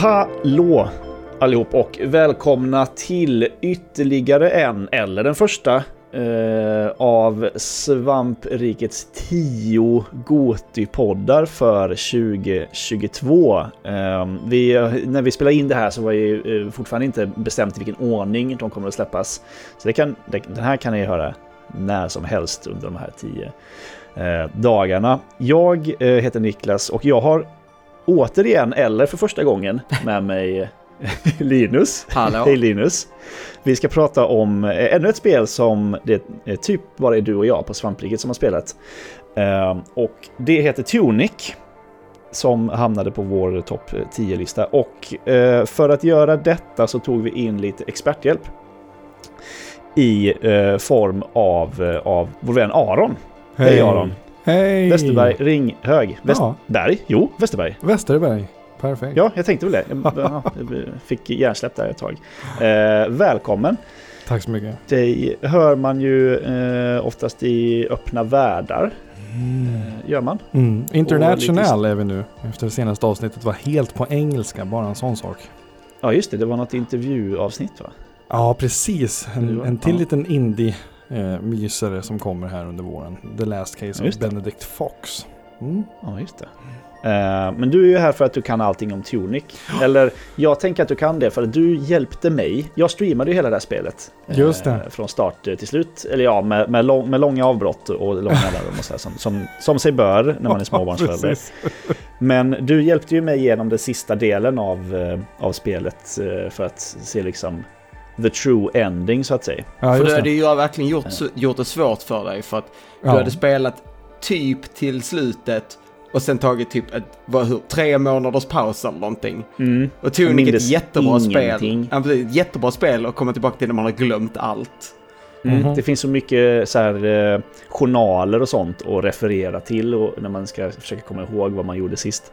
Hallå allihop och välkomna till ytterligare en, eller den första, eh, av Svamprikets tio Goti-poddar för 2022. Eh, vi, när vi spelade in det här så var det eh, fortfarande inte bestämt i vilken ordning de kommer att släppas. Så det kan, det, den här kan ni höra när som helst under de här tio eh, dagarna. Jag eh, heter Niklas och jag har återigen, eller för första gången, med mig Linus. Hallå. Hej Linus. Vi ska prata om eh, ännu ett spel som det är typ bara är du och jag på Svampriket som har spelat. Eh, och det heter Tunic. Som hamnade på vår topp 10-lista. Och eh, för att göra detta så tog vi in lite experthjälp. I eh, form av, eh, av vår vän Aron. Hej Aron. Hej! Westerberg, ring hög. Västberg? Jo, Westerberg. Westerberg. Perfekt. Ja, jag tänkte väl det. Jag, ja, jag fick hjärnsläpp där ett tag. Eh, välkommen. Tack så mycket. Det hör man ju eh, oftast i öppna världar. Eh, gör man. Mm. International är vi nu. Efter det senaste avsnittet var helt på engelska, bara en sån sak. Ja, just det. Det var något intervjuavsnitt va? Ja, precis. En, en till Ja. liten indie eh, mysare som kommer här under våren. The Last Case of. Benedict Fox. Mm. Ja, just det. Eh, men du är ju här för att du kan allting om Tunic. Eller jag tänker att du kan det för att du hjälpte mig. Jag streamade ju hela det här spelet. eh, Just det. Från start till slut. Eller ja, med, med, lång, med långa avbrott och långa mellanrum och så här, som, som, som sig bör när man är småbarnsförälder. Men du hjälpte ju mig igenom den sista delen av, eh, av spelet eh, för att se liksom the true ending så att säga. Ja, för du hade det. ju verkligen gjort, gjort det svårt för dig för att du Ja. hade spelat typ till slutet och sen tagit typ ett, vad, hur, tre månaders paus eller någonting. Mm. Och tog ett jättebra spel. ingenting. Ja, precis, ett jättebra spel och komma tillbaka till när man har glömt allt. Mm. Mhm. Det finns så mycket så här, eh, journaler och sånt att referera till och när man ska försöka komma ihåg vad man gjorde sist.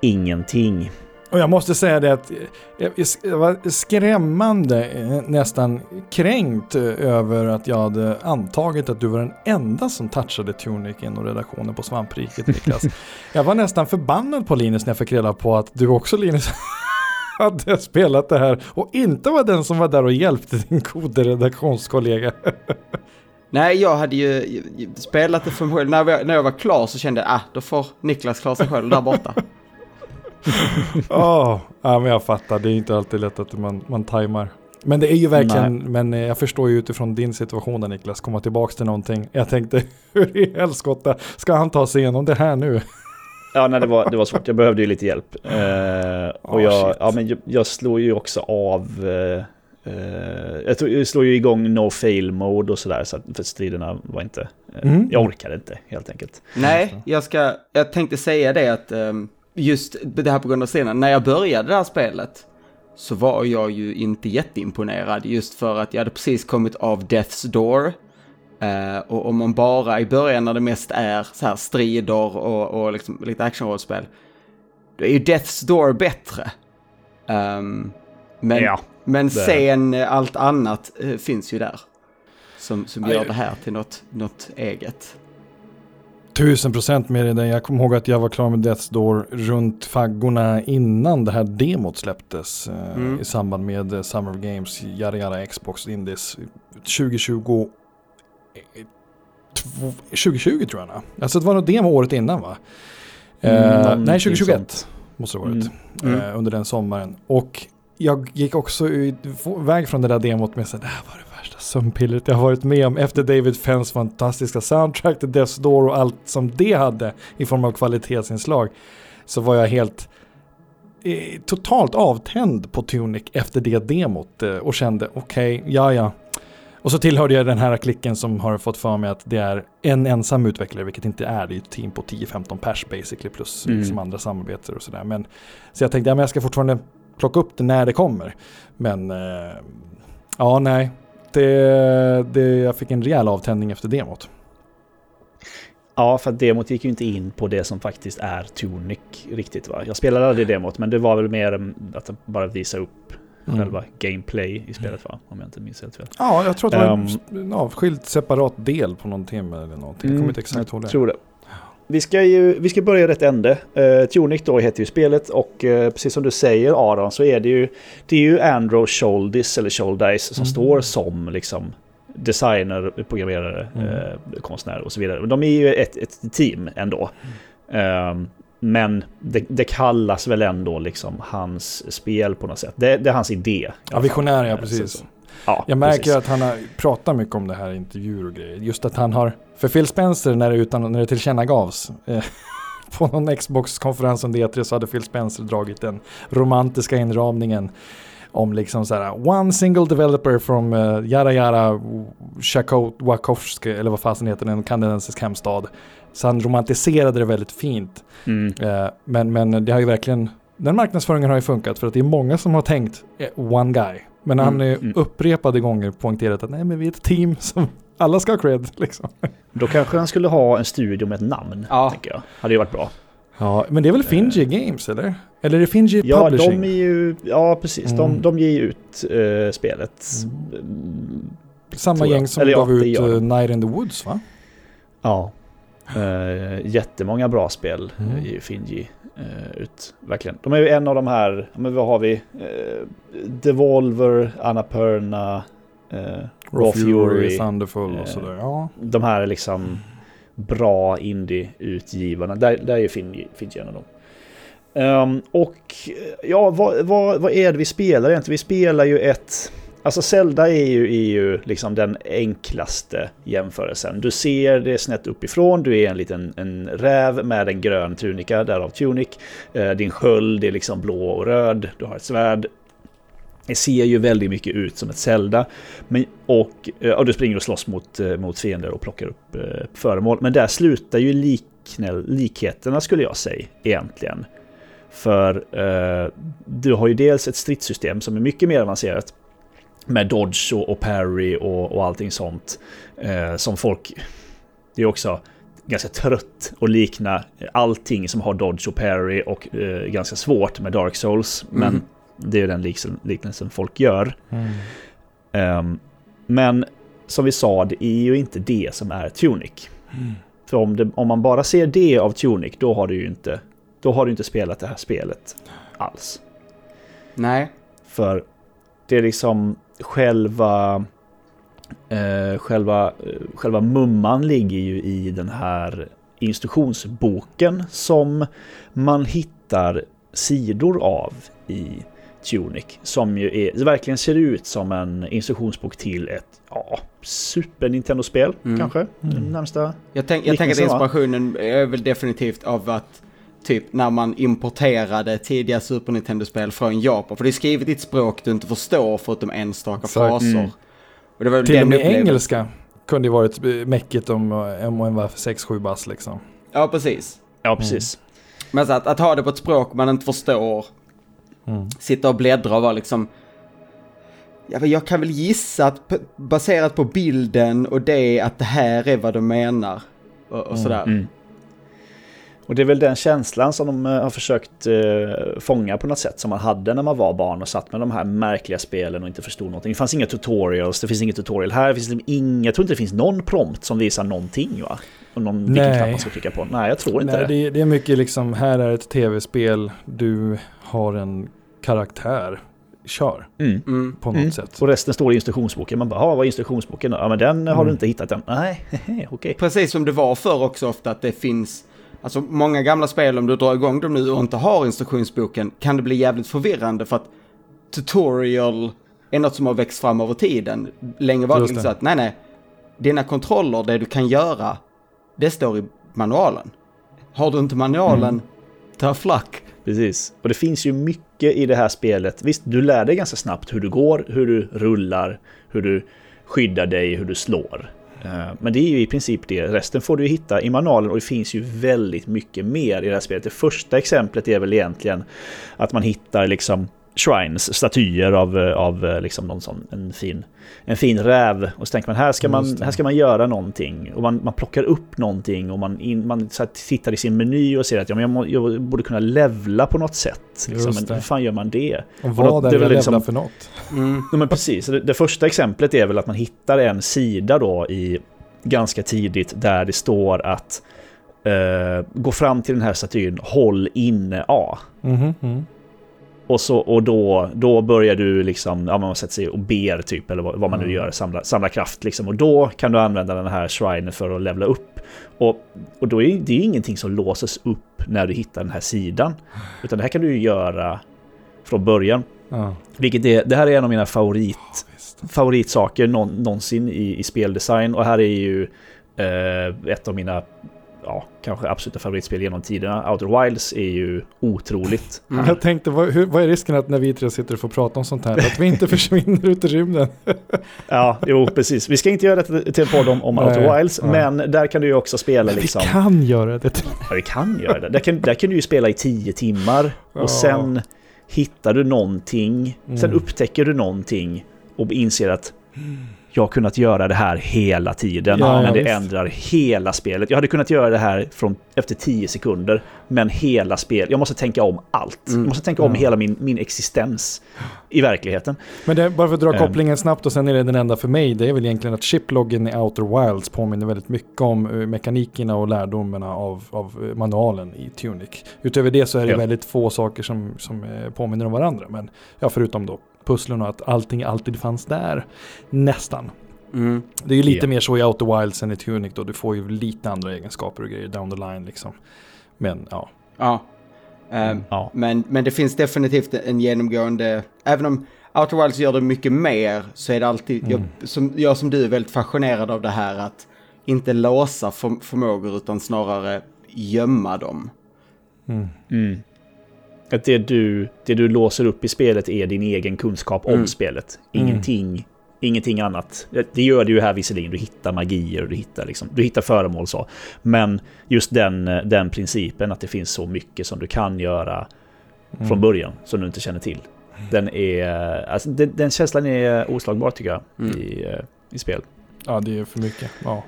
Ingenting. Och jag måste säga det att jag, jag var skrämmande, eh, nästan kränkt eh, över att jag hade antagit att du var den enda som touchade Tunic inom redaktionen på Svampriket Niklas. jag var nästan förbannad på Linus när jag fick reda på att du också Linus hade spelat det här och inte var den som var där och hjälpte din gode redaktionskollega. Nej, jag hade ju spelat det för mig själv. När jag, när jag var klar så kände jag, ah, då får Niklas klara sig själv där borta. Åh, ja, men jag fattar, det är inte alltid lätt att man, man tajmar. Men det är ju verkligen, men eh, jag förstår ju utifrån din situation där Niklas, komma tillbaka till någonting. Jag tänkte, hur i helskotta ska han ta sig igenom det här nu? Ja, nej, det var, det var svårt. Jag behövde ju lite hjälp. Eh, och Ah, jag, shit. ja, men jag, jag slår ju också av... Eh, eh, jag, tror- jag slår ju igång no fail mode och sådär. Så att, för striderna var inte... Eh, Mm. Jag orkade inte helt enkelt. Nej, jag ska, jag tänkte säga det att ehm, just det här på grund av scenen, när jag började det här spelet så var jag ju inte jätteimponerad just för att jag hade precis kommit av Death's Door. Eh, och om man bara i början när det mest är så här strider och, och liksom lite actionrollspel, då är ju Death's Door bättre. Ehm, men Ja, men sen allt annat eh, finns ju där. Som, som gör det här till något, något eget. Tusen procent med det. Jag kommer ihåg att jag var klar med Death's Door runt faggorna innan det här demot släpptes. eh, Mm. I samband med eh, Summer of Games, Yada Yada Xbox Indies 2020. eh, tv- 2020 tror jag. Alltså det var nog demo året innan va? Eh, Mm, nej, någonting 2021 sånt. måste det ha varit. Mm. eh, under den sommaren. Och jag gick också ut- väg från det där demot med att det här var det sömnpillret jag har varit med om efter David Fenns fantastiska soundtrack till Death's Door och allt som det hade i form av kvalitetsinslag. Så var jag helt eh, totalt avtänd på Tunic efter det demot eh, och kände okej, ja ja. Och så tillhörde jag den här klicken som har fått för mig att det är en ensam utvecklare, vilket inte är. Det är ett team på 10-15 pers basically, plus Mm. liksom andra samarbeten och sådär. Men, så jag tänkte, ja, men jag ska fortfarande plocka upp det när det kommer. Men, eh, ja nej. Det, det, jag fick en rejäl avtändning efter demot. Ja, för att demot gick ju inte in på det som faktiskt är Tunic riktigt va. Jag spelade aldrig demot, men det var väl mer mm, att bara visa upp Mm. själva gameplay i spelet va? Om jag inte minns helt fel. Ja, jag tror att det var Ehm. en avskild separat del på någon timme eller någonting. Jag kommer inte exakt ihåg det. tror det. Vi ska ju vi ska börja rätt ände. Uh, Tunic då heter ju spelet och uh, precis som du säger Aron så är det ju det är ju Andrew Sholdis eller Sholdis som Mm. står som liksom designer, programmerare, Mm. eh, konstnär och så vidare. De är ju ett, ett team ändå. Ehm, men det, det kallas väl ändå liksom hans spel på något sätt. Det, det är hans idé. i Ja, visionär ja, Eh, precis. så- så. Ja, Jag märker precis. att han har pratat mycket om det här i intervjuer och grejer. Just att han har, för Phil Spencer när det, utan, när det tillkännagavs eh, på någon Xbox-konferens om D3 så hade Phil Spencer dragit den romantiska inramningen om liksom så här one single developer from uh, Yara Yara Tchaikovsky eller vad fasen heter den kanadensisk hemstad. Så han romantiserade det väldigt fint. Mm. Eh, men, men det har ju verkligen, den marknadsföringen har ju funkat för att det är många som har tänkt eh, one guy. Men han Mm, mm. upprepade gånger poängterat att nej men vi är ett team som alla ska ha cred liksom. Då kanske han skulle ha en studio med ett namn. Ja. Tänker jag. Hade ju varit bra. Ja, men det är väl Finji Games eller? Eller är det Finji Ja, Publishing? de är ju... Ja, precis. De, Mm. de ger ju ut eh, spelet. Samma tror jag. gäng som Eller ja, gav det ut de. uh, Night in the Woods va? Ja. Uh, jättemånga bra spel Mm. mm. ger Finji eh, ut. Verkligen. De är ju en av de här, ja, men vad har vi? Uh, Devolver, Annapurna, uh, Raw Fury. Thunderful och eh, sådär. Ja. De här liksom bra indie-utgivarna. Där, där är ju Finji en av dem. Ehm, och ja, vad, vad, vad är det vi spelar egentligen? Vi spelar ju ett... Alltså Zelda är ju, är ju liksom den enklaste jämförelsen. Du ser det snett uppifrån, du är en liten en räv med en grön tunika, därav tunic. Eh, din sköld är liksom blå och röd, du har ett svärd. Det ser ju väldigt mycket ut som ett Zelda. Men, och, eh, och du springer och slåss mot, eh, mot fiender och plockar upp eh, föremål. Men där slutar ju liknäll, likheterna skulle jag säga egentligen. För eh, du har ju dels ett stridssystem som är mycket mer avancerat. Med dodge och, och parry och, och allting sånt. Eh, som folk... Det är också ganska trött att likna allting som har dodge och parry och eh, ganska svårt med Dark Souls. Men Mm det är den liknelsen, liknelsen folk gör. Mm. Ehm, men som vi sa, det är ju inte det som är Tunic. Mm. För om, det, om man bara ser det av Tunic, då har du ju inte, då har du inte spelat det här spelet alls. Nej. För det är liksom själva, eh, själva, eh, själva mumman ligger ju i den här instruktionsboken som man hittar sidor av i Tunic. Som ju är, verkligen ser ut som en instruktionsbok till ett ja, Super Nintendo-spel Mm. kanske. Mm. Närmsta. Jag, tänk, jag tänker att inspirationen är väl definitivt av att typ när man importerade tidiga Super Nintendo-spel från Japan. För det är skrivet i ett språk du inte förstår förutom enstaka Exakt. fraser. Mm. Och det var Till och med engelska kunde ju varit mäckigt om, om en var 6-7 bass liksom. Ja, precis. Ja, precis. Men så att, att ha det på ett språk man inte förstår, Mm. sitta och bläddra och vara liksom... Jag kan väl gissa att baserat på bilden och det att det här är vad de menar. Och, och sådär. Mm. Och det är väl den känslan som de eh, har försökt eh, fånga på något sätt som man hade när man var barn och satt med de här märkliga spelen och inte förstod någonting. Det fanns inga tutorials, det finns inget tutorial här, det finns liksom inga, jag tror inte det finns någon prompt som visar någonting va? Och någon, vilken Nej. knapp man ska trycka på. Nej, jag tror inte Nej, det. det är mycket liksom, här är ett tv-spel, du har en karaktär, kör Mm. Mm. på något Mm. sätt. Och resten står i instruktionsboken. Man bara, "Ja, vad är instruktionsboken? Ja, men den har Mm. du inte hittat än. Nej, okej. Precis som det var förr också ofta att det finns, alltså många gamla spel om du drar igång dem nu och inte har instruktionsboken kan det bli jävligt förvirrande för att tutorial är något som har växt fram över tiden. Länge var det liksom det. så att nej nej, dina kontroller, det du kan göra, det står i manualen. Har du inte manualen, Mm. ta flack. Precis. Och det finns ju mycket i det här spelet. Visst, du lär dig ganska snabbt hur du går, hur du rullar, hur du skyddar dig, hur du slår. Eh, men det är ju i princip det. Resten får du ju hitta i manualen och det finns ju väldigt mycket mer i det här spelet. Det första exemplet är väl egentligen att man hittar liksom shrines, statyer av, eh, av eh, liksom någon sån, en fin, en fin räv. Och så tänker man här ska man, det. här ska man göra någonting. Och man, man plockar upp någonting och man, in, man så här, tittar i sin meny och ser att ja, men jag, må, jag borde kunna levla på något sätt. Liksom. Men det. hur fan gör man det? Och Och vad är det det är jag liksom- för något? Mm. Ja, men precis. Det, det första exemplet är väl att man hittar en sida då i ganska tidigt där det står att eh, gå fram till den här statyn, håll inne A. Mm. Och, så, och då, då börjar du liksom, ja man sätter sig och ber typ, eller vad, vad man nu Mm. gör, samla, samla kraft liksom. Och då kan du använda den här shrinen för att levla upp. Och, och då är det ju ingenting som låses upp när du hittar den här sidan. Utan det här kan du ju göra från början. Ja, Vilket är, det här är en av mina favorit, visst. favoritsaker någon, någonsin i, i speldesign. Och här är ju eh, ett av mina, ja, kanske absoluta favoritspel genom tiderna. Outer Wilds är ju otroligt. Mm. Jag tänkte, vad, hur, vad är risken att när vi tre sitter och får prata om sånt här, att vi inte försvinner ut i rymden? Ja, jo precis. Vi ska inte göra det till en podd om, om Outer Wilds, nej. men där kan du ju också spela liksom... Vi kan göra det. Ja, vi kan göra det. Där kan, där kan du ju spela i tio timmar Ja. och sen hittar du någonting, sen Mm. upptäcker du någonting och inser att jag har kunnat göra det här hela tiden, Ja, men det visst. ändrar hela spelet. Jag hade kunnat göra det här från, efter 10 sekunder, men hela spelet. Jag måste tänka om allt. Mm. Jag måste tänka om Ja. hela min, min existens i verkligheten. Men det, bara för att dra Ehm. kopplingen snabbt och sen är det den enda för mig, det är väl egentligen att chiploggen i Outer Wilds påminner väldigt mycket om eh, mekanikerna och lärdomarna av, av eh, manualen i Tunic. Utöver det så är det Ja. väldigt få saker som, som eh, påminner om varandra. Men ja, förutom då pusslen och att allting alltid fanns där. Nästan. Mm. Det är ju lite Ja. mer så i Outer Wilds än i Tunic då. Du får ju lite andra egenskaper och grejer down the line liksom. Men ja. Ja. Ehm, Ja. men, men det finns definitivt en genomgående, även om Outer Wilds gör det mycket mer så är det alltid, Mm. jag, som, jag som du är väldigt fascinerad av det här att inte låsa för, förmågor utan snarare gömma dem. Mm. Mm. Att det du, det du låser upp i spelet är din egen kunskap om Mm. spelet. Mm. Ingenting, ingenting annat. Det gör det ju här visserligen. Du hittar magier och du hittar, liksom, du hittar föremål så. Men just den, den principen att det finns så mycket som du kan göra Mm. från början som du inte känner till. Den, är, alltså, den, den känslan är oslagbar tycker jag Mm. i, eh, i spel. Ja, det är för mycket. Ja.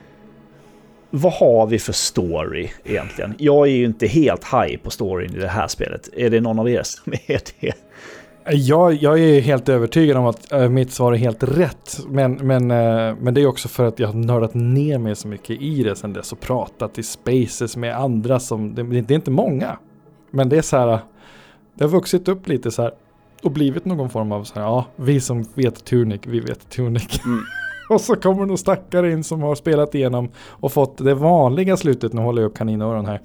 Vad har vi för story egentligen? Jag är ju inte helt high på storyn i det här spelet. Är det någon av er som är det? Jag, jag är helt övertygad om att äh, mitt svar är helt rätt. Men, men, äh, men det är också för att jag har nördat ner mig så mycket i det sen dess och pratat i spaces med andra som, det, det är inte många. Men det är så här, det har vuxit upp lite så här och blivit någon form av så här, ja, vi som vet Tunic, vi vet Tunic. Mm. och så kommer någon stackare in som har spelat igenom och fått det vanliga slutet, nu håller jag upp kaninöron här.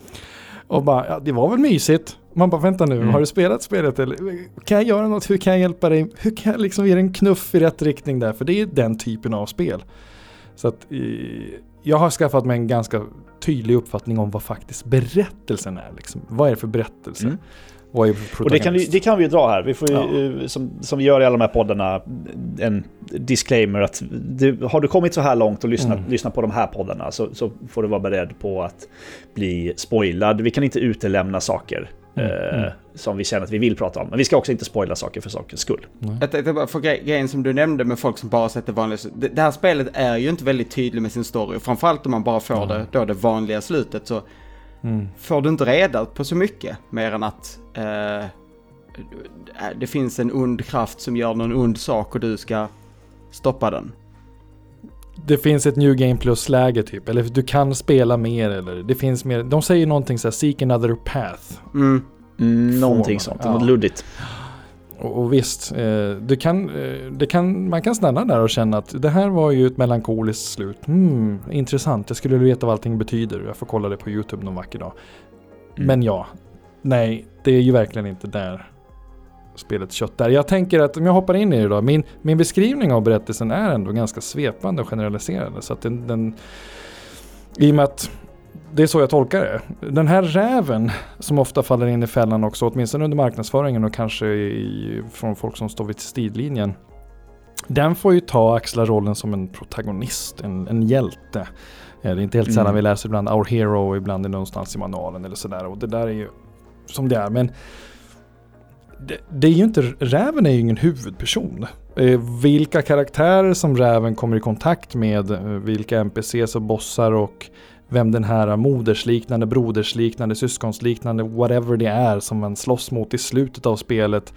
Och bara, ja, det var väl mysigt. Man bara, vänta nu, Mm. har du spelat spelet eller kan jag göra något? Hur kan jag hjälpa dig? Hur kan jag liksom ge dig en knuff i rätt riktning där? För det är den typen av spel. Så att eh, jag har skaffat mig en ganska tydlig uppfattning om vad faktiskt berättelsen är. Liksom. Vad är det för berättelse? Mm. Vad är Och det kan, vi, det kan vi ju dra här. Vi får ju, Ja. eh, som, som vi gör i alla de här poddarna, en disclaimer att det, har du kommit så här långt och lyssnat, Mm. lyssnat på de här poddarna så, så får du vara beredd på att bli spoilad. Vi kan inte utelämna saker Mm, eh, mm. som vi känner att vi vill prata om. Men vi ska också inte spoila saker för sakens skull. Nej. Jag tänkte bara, för gre- grejen som du nämnde med folk som bara sett det vanliga, det, det här spelet är ju inte väldigt tydligt med sin story. Framförallt om man bara får Mm. det, då det vanliga slutet så Mm. får du inte reda på så mycket mer än att eh, det finns en ond kraft som gör någon ond sak och du ska stoppa den. Det finns ett New Game Plus-läge typ. Eller du kan spela mer eller det finns mer. De säger någonting så här, seek another path. Mm. Mm, någonting sånt, ja. något luddigt. Och, och visst, eh, du kan, eh, det kan, man kan stanna där och känna att det här var ju ett melankoliskt slut. Hmm, intressant, jag skulle vilja veta vad allting betyder. Jag får kolla det på YouTube någon vacker dag. Mm. Men ja, nej, det är ju verkligen inte där spelet kött är. Jag tänker att om jag hoppar in i det då. Min, min beskrivning av berättelsen är ändå ganska svepande och generaliserande. Så att den, den i och med att det är så jag tolkar det. Den här räven som ofta faller in i fällan också, åtminstone under marknadsföringen och kanske i, från folk som står vid stridlinjen. Den får ju ta axla rollen som en protagonist, en, en hjälte. Eh, Det är inte helt sällan Mm. vi läser ibland Our Hero ibland är någonstans i manualen eller sådär. Och det där är ju som det är. Men det, det är ju inte, räven är ju ingen huvudperson. Eh, vilka karaktärer som räven kommer i kontakt med, eh, vilka NPCs och bossar och vem den här modersliknande, brodersliknande, syskonsliknande, whatever det är som man slåss mot i slutet av spelet.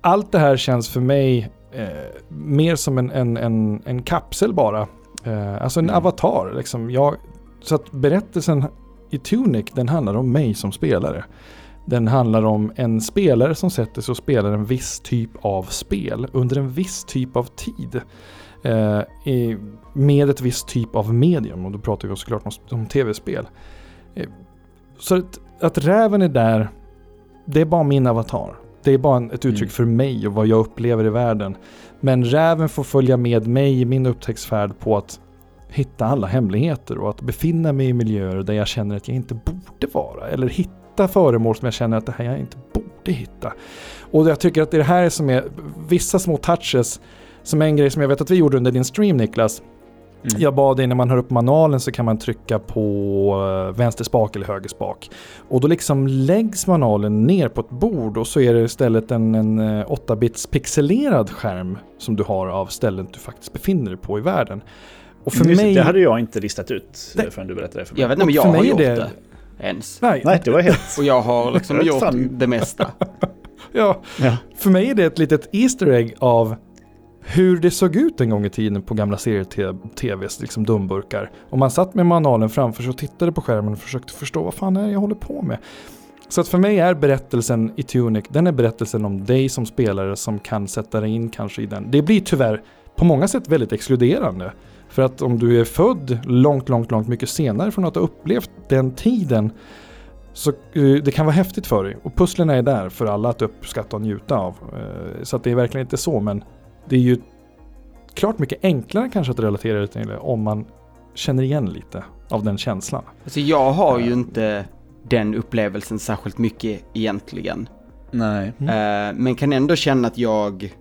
Allt det här känns för mig eh, mer som en, en, en, en kapsel bara. Eh, alltså en Mm. avatar. Liksom. Jag, så att berättelsen i Tunic, den handlar om mig som spelare. Den handlar om en spelare som sätter sig och spelar en viss typ av spel under en viss typ av tid. Eh, i, med ett visst typ av medium och då pratar vi såklart om, om tv-spel. Eh, så att, att räven är där, det är bara min avatar. Det är bara en, ett uttryck Mm. för mig och vad jag upplever i världen. Men räven får följa med mig i min upptäcktsfärd på att hitta alla hemligheter och att befinna mig i miljöer där jag känner att jag inte borde vara. Eller hitta föremål som jag känner att det här jag inte borde hitta. Och jag tycker att det är det här som är vissa små touches som är en grej som jag vet att vi gjorde under din stream Niklas. Mm. Jag bad dig när man hör upp manualen så kan man trycka på eh, vänster spak eller höger spak. Och då liksom läggs manualen ner på ett bord och så är det istället en, en eh, 8-bits pixelerad skärm som du har av ställen du faktiskt befinner dig på i världen. Och för Just det, mig... Det hade jag inte listat ut Nej. förrän du berättade det för mig. Jag vet inte om Och jag för har gjort det- det ens. Nej, Nej, det var helt... Och jag har liksom gjort fan. det mesta. ja, Ja. för mig är det ett litet Easter egg av hur det såg ut en gång i tiden på gamla serier-tvs, liksom dumburkar. Och man satt med manualen framför sig och tittade på skärmen och försökte förstå vad fan är det jag håller på med. Så att för mig är berättelsen i Tunic, den är berättelsen om dig som spelare som kan sätta dig in kanske i den. Det blir tyvärr på många sätt väldigt exkluderande. För att om du är född långt, långt, långt mycket senare från att ha upplevt den tiden så eh, det kan vara häftigt för dig. Och pusslen är där för alla att uppskatta och njuta av. Eh, Så att det är verkligen inte så, men det är ju klart mycket enklare kanske att relatera det till om man känner igen lite av den känslan. Alltså jag har ju inte den upplevelsen särskilt mycket egentligen. Nej. Eh, men kan ändå känna att jag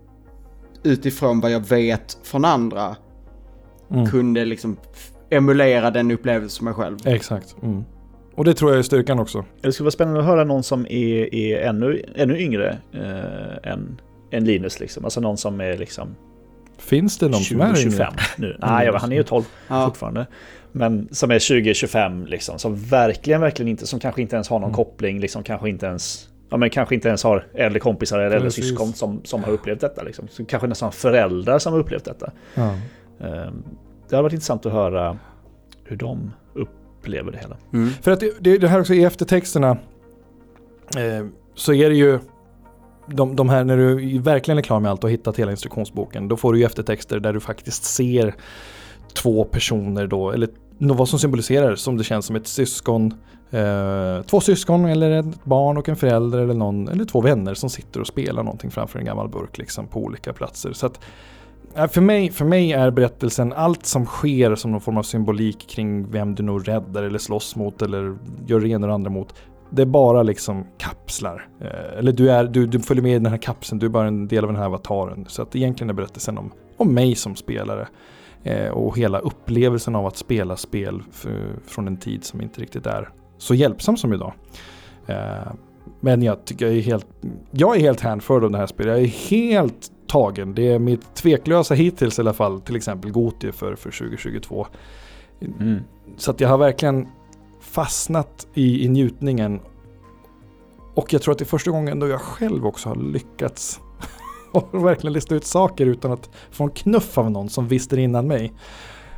utifrån vad jag vet från andra Mm. kunde liksom emulera den upplevelsen för mig själv. Exakt. Mm. Och det tror jag är styrkan också. Det skulle vara spännande att höra någon som är, är ännu, ännu yngre eh, än, än Linus. Liksom. Alltså någon som är liksom Finns det någon som är 20-25 yngre? nu. Nej, han är ju 12 Ja. fortfarande. Men som är 20-25 liksom. Som verkligen, verkligen inte, som kanske inte ens har någon Mm. koppling. Liksom kanske inte ens, ja men kanske inte ens har äldre kompisar eller äldre syskon som, som har upplevt detta. Liksom. Så kanske nästan föräldrar som har upplevt detta. Ja. Eh, det hade varit intressant att höra hur de upplever det hela. Mm. För att det, det, här också i eftertexterna eh, så är det ju de, de här när du verkligen är klar med allt och hittat hela instruktionsboken då får du ju eftertexter där du faktiskt ser två personer då eller vad som symboliserar som det känns som ett syskon eh, två syskon eller ett barn och en förälder eller någon eller två vänner som sitter och spelar någonting framför en gammal burk liksom på olika platser. Så att Äh, för mig, för mig är berättelsen allt som sker som någon form av symbolik kring vem du nog räddar eller slåss mot eller gör det ena och andra mot. Det är bara liksom kapslar. Eh, eller du, är, du, du följer med i den här kapseln, du är bara en del av den här avataren. Så att egentligen är berättelsen om, om mig som spelare. Eh, och hela upplevelsen av att spela spel från en tid som inte riktigt är så hjälpsam som idag. Eh, men jag tycker jag är helt, jag är helt hänförd av det här spelet. Jag är helt tagen. Det är mitt tveklösa hittills i alla fall, till exempel Goti för, för 2022. Mm. Så att jag har verkligen fastnat i, i njutningen. Och jag tror att det är första gången då jag själv också har lyckats och verkligen lista ut saker utan att få en knuff av någon som visste det innan mig.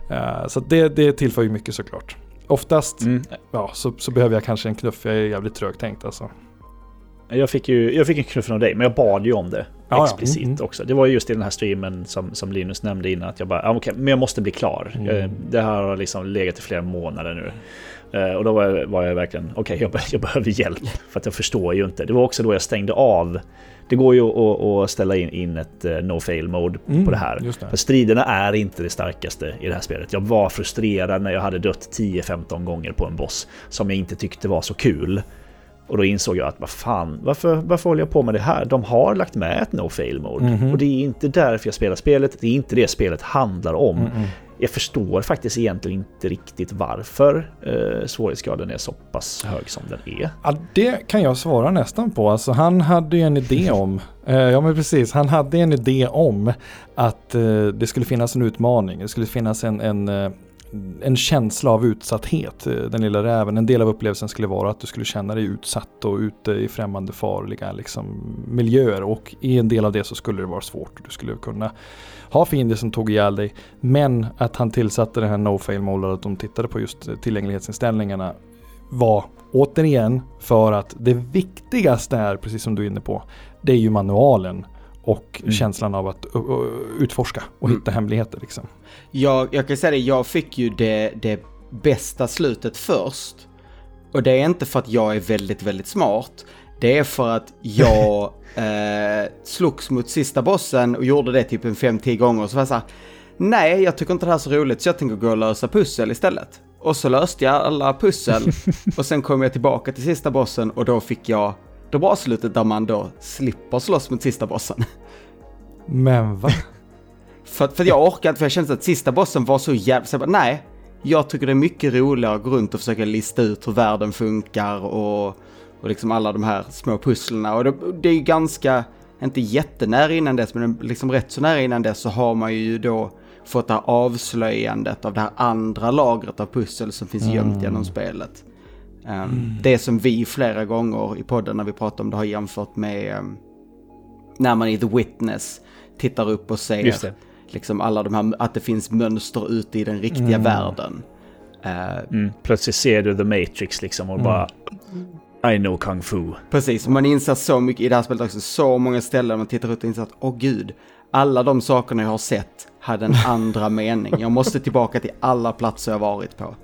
Eh, så det, det tillför ju mycket såklart. Oftast Mm. ja, så, så behöver jag kanske en knuff. Jag är jävligt trögtänkt alltså. Jag fick ju jag fick en knuff av dig, men jag bad ju om det Ja, ja. explicit Mm, mm. också. Det var ju just i den här streamen som, som Linus nämnde innan, att jag bara, ah, okej, men jag måste bli klar. Mm. Eh, Det här har liksom legat i flera månader nu. Eh, Och då var jag, var jag verkligen, okej, jag, be- jag behöver hjälp. För att jag förstår ju inte. Det var också då jag stängde av. Det går ju att, att ställa in, in ett eh, no fail mode Mm, på det här. Det. För striderna är inte det starkaste i det här spelet. Jag var frustrerad när jag hade dött 10-15 gånger på en boss som jag inte tyckte var så kul. Och då insåg jag att vad fan, varför, varför håller jag på med det här? De har lagt med ett no fail mode. Mhm. Och det är inte därför jag spelar spelet. Det är inte det spelet handlar om. Mm, mm. Jag förstår faktiskt egentligen inte riktigt varför eh, svårighetsgraden är så pass hög som den är. Ja, det kan jag svara nästan på. Alltså, han hade ju en idé om, eh, ja men precis, han hade en idé om att eh, det skulle finnas en utmaning. Det skulle finnas en, en, eh, en känsla av utsatthet. Eh, den lilla räven, en del av upplevelsen skulle vara att du skulle känna dig utsatt och ute i främmande farliga liksom, miljöer. Och i en del av det så skulle det vara svårt. Du skulle kunna ha fiender som tog ihjäl dig. Men att han tillsatte den här no fail mode, att de tittade på just eh, tillgänglighetsinställningarna var återigen för att det viktigaste är, precis som du är inne på, det är ju manualen och Mm. känslan av att utforska och Mm. hitta hemligheter liksom. Jag, jag kan säga det, jag fick ju det, det bästa slutet först. Och det är inte för att jag är väldigt, väldigt smart. Det är för att jag eh, slogs mot sista bossen och gjorde det typ en 5-10 gånger. Och så var jag så här, nej, jag tycker inte det här är så roligt så jag tänker gå och lösa pussel istället. Och så löste jag alla pussel och sen kom jag tillbaka till sista bossen och då fick jag det bra slutet där man då slipper slåss mot sista bossen. Men va? För, för jag orkade inte, för jag kände att sista bossen var så jävla... Så jag bara, nej, jag tycker det är mycket roligare att gå runt och försöka lista ut hur världen funkar och, och liksom alla de här små pusslerna. Och det, det är ju ganska, inte jättenära innan dess, men liksom rätt så nära innan dess så har man ju då fått det här avslöjandet av det här andra lagret av pussel som finns gömt genom spelet. Um, Det som vi flera gånger i podden när vi pratar om det har jämfört med um, när man i The Witness tittar upp och ser liksom alla de här, att det finns mönster ute i den riktiga världen. Eh, Mm. Plötsligt ser du The Matrix liksom och bara... I know kung fu. precis, man inser så mycket i det här spelet också, så många ställen man tittar ut och inser att åh gud, alla de sakerna jag har sett hade en andra mening. Jag måste tillbaka till alla platser jag varit på.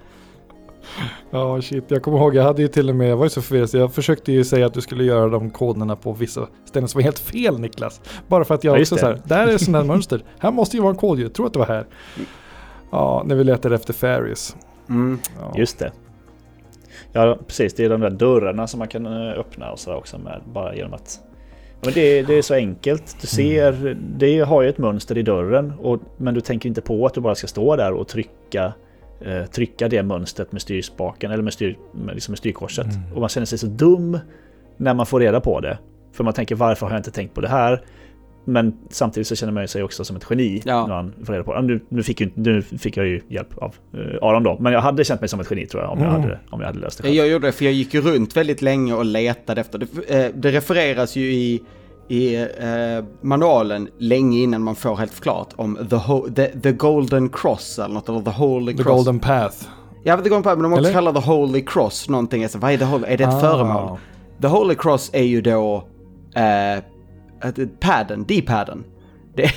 Ja, shit. Jag kommer ihåg, jag hade ju till och med, jag var ju så förvirrad, så jag försökte ju säga att du skulle göra de koderna på vissa ställen som var helt fel Niklas. Bara för att jag Ja, också så det. här, där är sådana här mönster. Här måste ju vara en kod ju, tror att det var här. Ja, när vi letade efter fairies. Mm. Ja. Just det. Ja, precis. Det är de där dörrarna som man kan eh, öppna och sådär också med bara genom att... Men det, det är så enkelt. Du ser, det har ju ett mönster i dörren och, men du tänker inte på att du bara ska stå där och trycka eh, trycka det mönstret med styrspaken eller med, styr, med, liksom med styrkorset. Och man känner sig så dum när man får reda på det. För man tänker varför har jag inte tänkt på det här? Men samtidigt så känner man sig också som ett geni Ja. när man får reda på det. Nu, nu, fick ju, nu fick jag ju hjälp av uh, Aron då, men jag hade känt mig som ett geni tror jag om, jag, Mm. hade, om jag hade löst det själv. Jag gjorde det för jag gick ju runt väldigt länge och letade efter det. Eh, Det refereras ju i, i eh, manualen länge innan man får helt förklarat om the, the, the Golden Cross eller något, eller The Holy The Cross. Golden Path. Ja, går inte på, men de också Eller? kallar The Holy Cross någonting. Alltså, vad är, the holy, är det ett Ah. föremål? The Holy Cross är ju då eh, padden, D-padden. Det,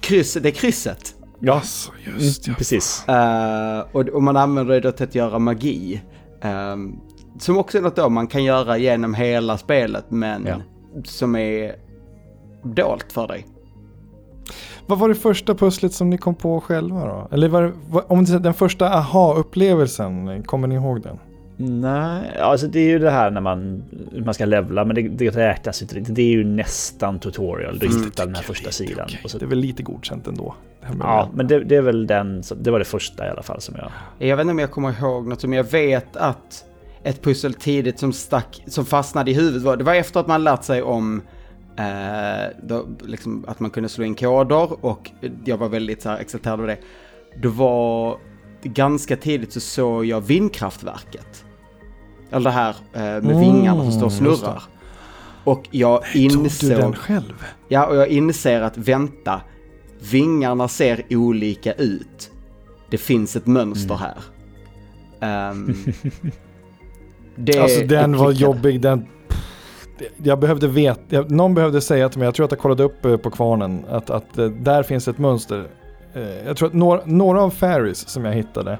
kryss, det är krysset. Ja, Alltså, just mm, ja. precis. Eh, och, och man använder det då till att göra magi. Ehm, som också är något då man kan göra genom hela spelet, men Ja. Som är dolt för dig. Vad var det första pusslet som ni kom på själva då? Eller var, det- var, om det, den första aha-upplevelsen, kommer ni ihåg den? Nej, alltså det är ju det här när man, man ska levla, men det, det räknas inte riktigt. Det är ju nästan tutorial. Du Mm, hittar den här första sidan. Och så, Det är väl lite godkänt ändå. Ja, men det, det är väl den, det var det första i alla fall som jag... Jag vet inte om jag kommer ihåg något, men jag vet att ett pussel tidigt som stack, som fastnade i huvudet det var efter att man lärt sig om eh, då, liksom, att man kunde slå in koder och jag var väldigt så här exalterad över det. Det var ganska tidigt så såg jag vindkraftverket. Eller det här eh, med Mm, vingarna som står och snurrar. Och jag Tog du den insåg, själv? ja och jag inser att vänta, vingarna ser olika ut. Det finns ett mönster här. Ehm, det Alltså den var jobbig. Den, jag behövde veta, jag, någon behövde säga till mig, jag tror att jag kollade upp eh, på kvarnen, att, att eh, där finns ett mönster. Eh, Jag tror att några, några av Fairies som jag hittade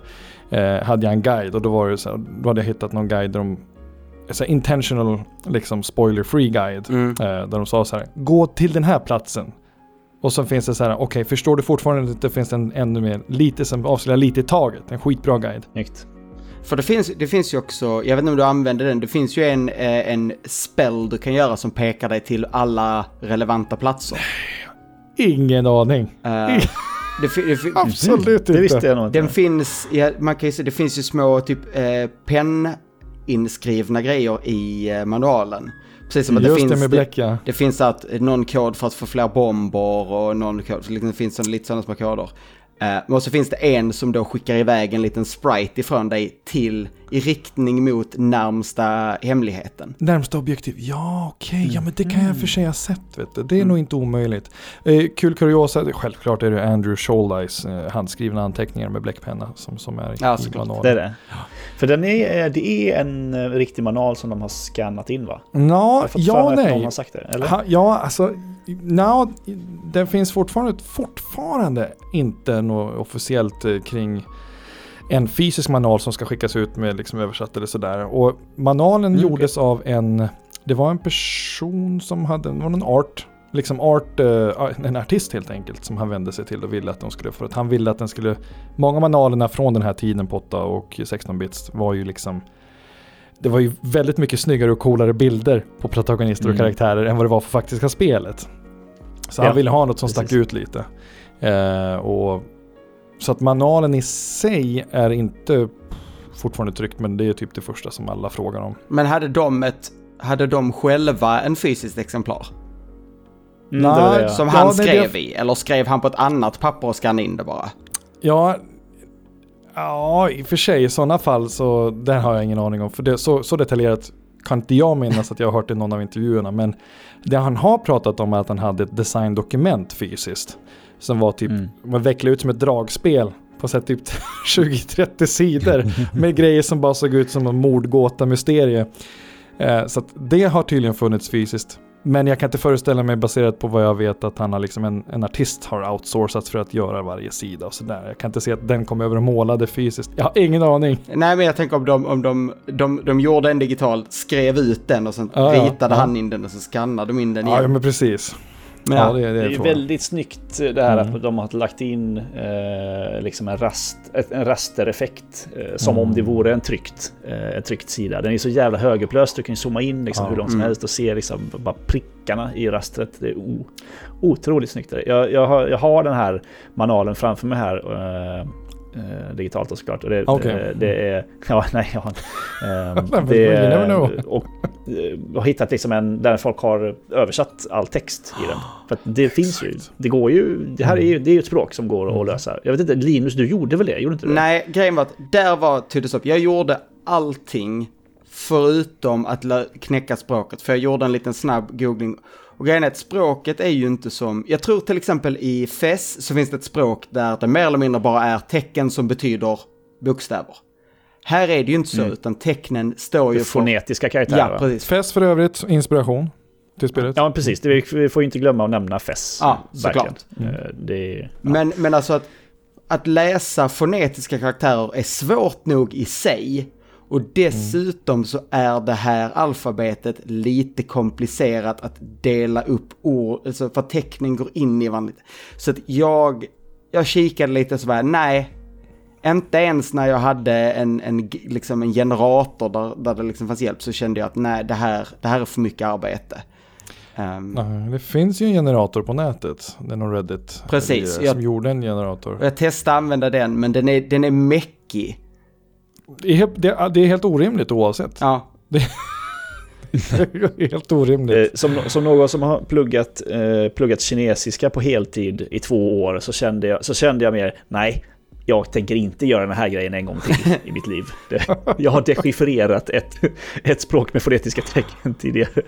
eh, hade jag en guide och då var det så här, då hade jag hittat någon guide där de, så intentional, liksom spoiler free guide. Mm. Eh, där de sa så här, gå till den här platsen. Och så finns det så här, okej, förstår du fortfarande att det finns en ännu mer, lite som avslöjar lite i taget. En skitbra guide. Snyggt. För det finns, det finns ju också, jag vet inte om du använder den, det finns ju en, eh, en spell du kan göra som pekar dig till alla relevanta platser. Ingen aning. Eh, det, fi- det, fi- Absolut inte. Det visste jag nog inte. den finns, ja, man kan ju se, det finns ju små typ eh, penninskrivna grejer i eh, manualen. Precis som att det Just finns, det med bläck ja. det finns att någon kod för att få fler bomber och någon kod, liksom det finns sån, lite sådana små koder. Eh, och så finns det en som då skickar iväg en liten sprite ifrån dig till i riktning mot närmsta hemligheten. Närmsta objektiv, ja okej, ja men det kan jag för sig ha sett vet du. Det är nog inte omöjligt. Eh, kul kuriosa, självklart är det Andrew Scholdice eh, handskrivna anteckningar med bläckpenna som, som är Ja, i manualen. Det är det. För den är, det är en eh, riktig manual som de har skannat in va? Jag Ja, ja någon nej. har sagt det, eller? Ha, ja, alltså, no, det finns fortfarande, fortfarande inte något officiellt eh, kring en fysisk manual som ska skickas ut med liksom översatt eller sådär. Och manualen Mm, gjordes av en, det var en person som hade, det var en art, liksom art, eh, en artist helt enkelt som han vände sig till och ville att de skulle, för att han ville att den skulle, många manualerna från den här tiden på 8 och 16-bits var ju liksom det var ju väldigt mycket snyggare och coolare bilder på protagonister och Mm. karaktärer än vad det var för faktiska spelet. Så Ja, han ville ha något som precis. stack ut lite. Eh, och, så att manualen i sig är inte fortfarande tryckt men det är typ det första som alla frågar om. Men hade de, ett, hade de själva en fysiskt exemplar? Mm, det var det, ja. Som Ja, han nej, skrev det- i? Eller skrev han på ett annat papper och skannade in det bara? Ja, ja i och för sig i sådana fall så den har jag ingen aning om. För det, så, så detaljerat kan inte jag minnas att jag har hört i någon av intervjuerna. Men det han har pratat om är att han hade ett designdokument fysiskt. Som var typ, Mm. man vecklade ut som ett dragspel på så här typ 20-30 sidor. med grejer som bara såg ut som en mordgåta-mysterie. Eh, så att det har tydligen funnits fysiskt. Men jag kan inte föreställa mig baserat på vad jag vet att han har liksom en, en artist har outsourcats för att göra varje sida och sådär. Jag kan inte se att den kom över och målade fysiskt. Jag har ingen aning. Nej, men jag tänker om de, om de, de, de gjorde en digital, skrev ut den och sen Ja, ja, ritade ja. han in den och så skannade de in den Ja, igen. men precis. Men ja, det, det, Det är ju väldigt snyggt det här Mm. att de har lagt in eh, liksom en, rast, en rastereffekt eh, som Mm. om det vore en tryckt, eh, en tryckt sida. Den är så jävla högupplöst, du kan ju zooma in liksom Ja. hur långt som Mm. helst och se liksom bara prickarna i rastret. Det är o, otroligt snyggt. Jag, jag, har, jag har den här manualen framför mig här. Eh, eh, digitalt då såklart. Och det, Okej. det, det är... Ja, nej, jag har... ehm, det, you never know. och eh, har hittat liksom en där folk har översatt all text i den. För att det finns ju. Det går ju. Det här är ju, det är ett språk som går Mm. att lösa. Jag vet inte, Linus, du gjorde väl det? Gjorde inte du? Nej, grejen var att där var tydligt upp. Jag gjorde allting förutom att knäcka språket. För jag gjorde en liten snabb googling. Och grejen är att språket är ju inte som, jag tror till exempel i FES så finns det ett språk där det mer eller mindre bara är tecken som betyder bokstäver. Här är det ju inte så, Mm. utan tecknen står ju Det för... fonetiska karaktärer. Ja, precis. Fest för övrigt, inspiration till spelet. Ja, men precis. Det, vi får ju inte glömma att nämna FES. Ja, verkligen. Mm. Det är, Men, men alltså att, att läsa fonetiska karaktärer är svårt nog i sig. Och dessutom så är det här alfabetet lite komplicerat att dela upp ord, alltså för att tecknen går in i varandra. Så att jag, jag kikade lite så var nej, inte ens när jag hade en, en, liksom en generator där, där det liksom fanns hjälp så kände jag att nej, det här, det här är för mycket arbete. Nej, det finns ju en generator på nätet. Det är någon Reddit. Precis, Som jag- gjorde en generator. jag testade att använda den, men den är, den är mäckig. Det är, helt- det, det är helt orimligt oavsett. Ja, Det är helt orimligt. Eh, Som, som någon som har pluggat, eh, pluggat kinesiska på heltid i två år så kände jag, så kände jag mer, nej, jag tänker inte göra den här grejen en gång till i mitt liv. Det, jag har dechiffrerat ett, ett språk med fonetiska tecken tidigare.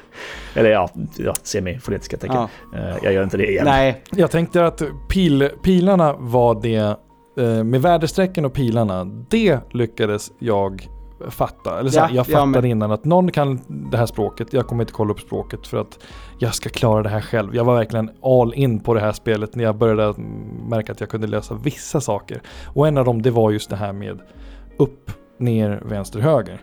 Eller ja, ja semifonetiska tecken. ja. Eh, jag gör inte det igen. Nej, Jag tänkte att pil, pilarna var det, med väderstrecken och pilarna, det lyckades jag fatta. Eller så här, Ja, jag fattade med. innan att någon kan det här språket, jag kommer inte kolla upp språket för att jag ska klara det här själv. Jag var verkligen all in på det här spelet när jag började märka att jag kunde lösa vissa saker. Och en av dem det var just det här med upp, ner, vänster, höger.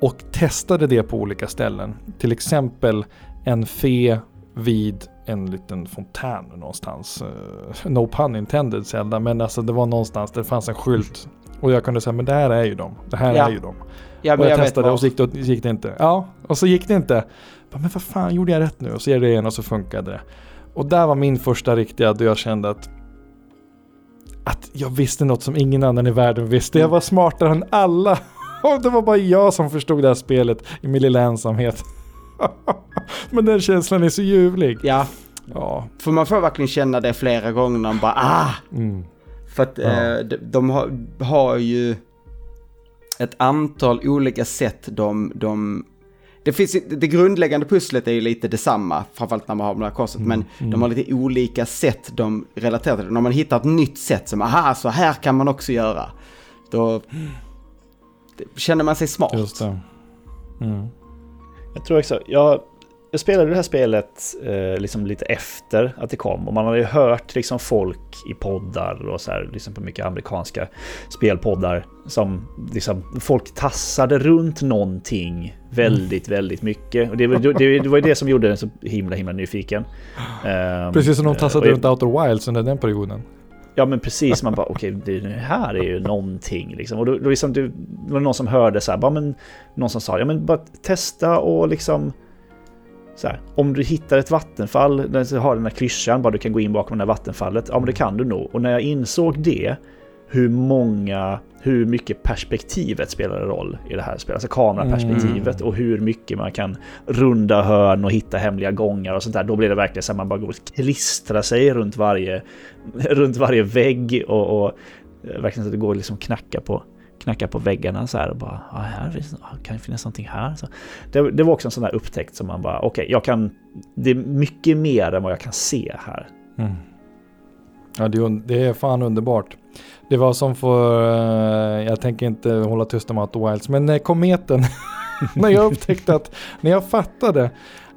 Och testade det på olika ställen. Till exempel en fe vid en liten fontän någonstans. Eh, no pun intended Zelda, men alltså det var någonstans där det fanns en skylt. Och jag kunde säga, men det här är ju de. Det här Ja. är ju de. ja och jag, jag, testade och så gick det, gick det inte. Ja, och så gick det inte. Men vad fan, gjorde jag rätt nu? Och så gör jag det igen och så funkade det. Och där var min första riktiga då jag kände att att jag visste något som ingen annan i världen visste. Jag var smartare än alla. Och det var bara jag som förstod det här spelet i min lilla ensamhet. Men den känslan är så ljuvlig. Ja, Ja. för man får verkligen känna det flera gånger när man bara ah! Mm. För att Ja. eh, de, de har, har ju... ett antal olika sätt de, de det, finns, det grundläggande pusslet är ju lite detsamma, framförallt när man har det här korset, men mm. de har lite olika sätt de relaterar till det. När man hittar ett nytt sätt som, aha, så här kan man också göra. Då känner man sig smart. Just det. Mm. Jag tror också, jag, jag spelade det här spelet eh, liksom lite efter att det kom och man hade ju hört liksom folk i poddar och så här, liksom på mycket amerikanska spelpoddar som liksom folk tassade runt någonting väldigt, mm. väldigt mycket. Och det, det, det, var ju det som gjorde den så himla, himla nyfiken. Precis som de tassade och, runt Outer Wilds under den perioden. Ja men precis, man bara okej okay, det här är ju någonting liksom. Och då, då liksom, det var någon som hörde så här, bara, men, någon som sa ja men bara testa och liksom så här, om du hittar ett vattenfall, så har den här klyschan, bara du kan gå in bakom det här vattenfallet, ja men det kan du nog. Och när jag insåg det, hur många, hur mycket perspektivet spelar roll i det här spelet. Alltså kameraperspektivet mm. och hur mycket man kan runda hörn och hitta hemliga gångar och sånt där. Då blir det verkligen så att man bara går och klistrar sig runt varje, runt varje vägg och, och eh, verkligen så att det går liksom knacka på knacka på väggarna så här och bara, ah, här finns, kan det finnas någonting här? Så det, det var också en sån där upptäckt som man bara, okej, okay, jag kan, det är mycket mer än vad jag kan se här. Mm. Ja, det, är fan underbart. Det var som för, eh, jag tänker inte hålla tyst om Outer Wilds, men när kometen, när jag upptäckte att, när jag fattade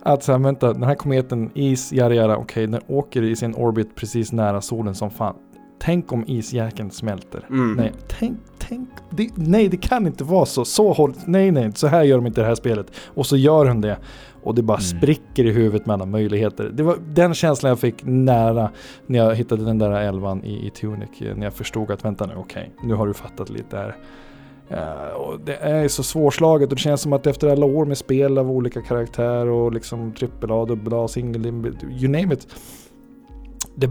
att så här, vänta, den här kometen, is, jara jara, okej, okay, den åker i sin orbit precis nära solen som fan. Tänk om isjäkeln smälter. Mm. Nej, tänk, tänk, det, nej det kan inte vara så. Så håll, nej nej, så här gör de inte det här spelet. Och så gör hon det. Och det bara mm. spricker i huvudet med alla möjligheter. Det var den känslan jag fick nära när jag hittade den där elvan i, i Tunic. När jag förstod att vänta nu, okej, okay, nu har du fattat lite här. Uh, det är så svårslaget och det känns som att efter alla år med spel av olika karaktär och liksom AAA, AA, single, you name it. Det,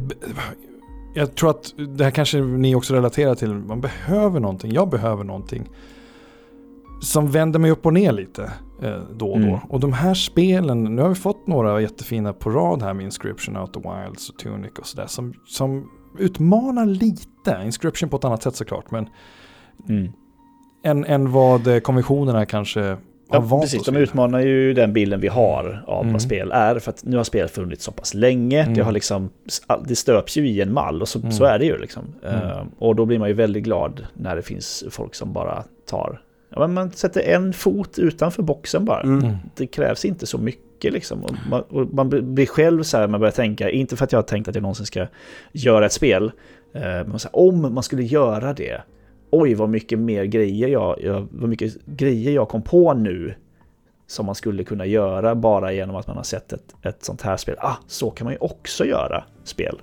jag tror att det här kanske ni också relaterar till. Man behöver någonting. Jag behöver någonting. Som vänder mig upp och ner lite eh, då och då. Mm. Och de här spelen, nu har vi fått några jättefina på rad här med Inscription, Out the Wilds och Tunic och sådär. Som, som utmanar lite. Inscription på ett annat sätt såklart. Men mm. än, än vad konventionerna kanske Ja, precis. De utmanar ju den bilden vi har av mm. vad spel är. För att nu har spel funnits så pass länge. Mm. Det, har liksom, det stöps ju i en mall och så, mm. så är det ju. Liksom. Uh, och då blir man ju väldigt glad när det finns folk som bara tar... Ja, men man sätter en fot utanför boxen bara. Mm. Det krävs inte så mycket. Liksom. Och man, och man, blir själv så här, man börjar tänka, inte för att jag har tänkt att jag någonsin ska göra ett spel. Uh, men så här, om man skulle göra det oj vad mycket mer grejer jag, jag, vad mycket grejer jag kom på nu som man skulle kunna göra bara genom att man har sett ett, ett sånt här spel. Ah, så kan man ju också göra spel.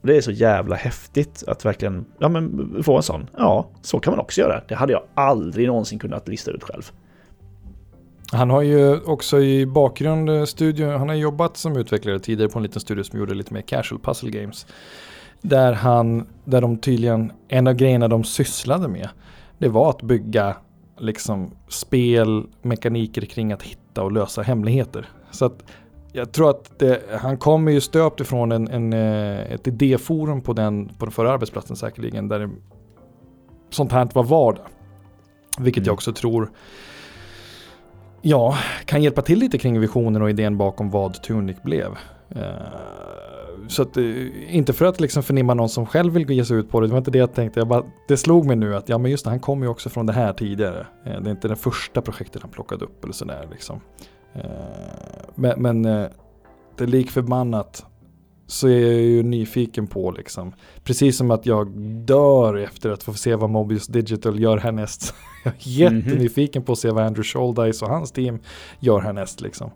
Och det är så jävla häftigt att verkligen ja, men få en sån. Ja, så kan man också göra. Det hade jag aldrig någonsin kunnat lista ut själv. Han har ju också i bakgrund eh, studio, han har jobbat som utvecklare tidigare på en liten studio som gjorde lite mer casual puzzle games. Där han, där de tydligen, en av grejerna de sysslade med, det var att bygga liksom spel, mekaniker kring att hitta och lösa hemligheter. Så att jag tror att det, han kommer ju stöpt ifrån en, en, eh, ett idéforum på den, på den förra arbetsplatsen säkerligen, där det, sånt här var vardag. Vilket mm. jag också tror ja, kan hjälpa till lite kring visionen och idén bakom vad Tunic blev. Uh, så att, eh, inte för att liksom förnimma någon som själv vill ge sig ut på det, det var inte det jag tänkte. Jag bara, det slog mig nu att ja men just det, han kommer ju också från det här tidigare. Eh, det är inte det första projektet han plockade upp eller sådär liksom. Eh, men, men det är lik förbannat så är jag ju nyfiken på liksom. Precis som att jag dör efter att få se vad Mobius Digital gör härnäst. jag är mhm. jättenyfiken på att se vad Andrew Scholdice och hans team gör härnäst liksom.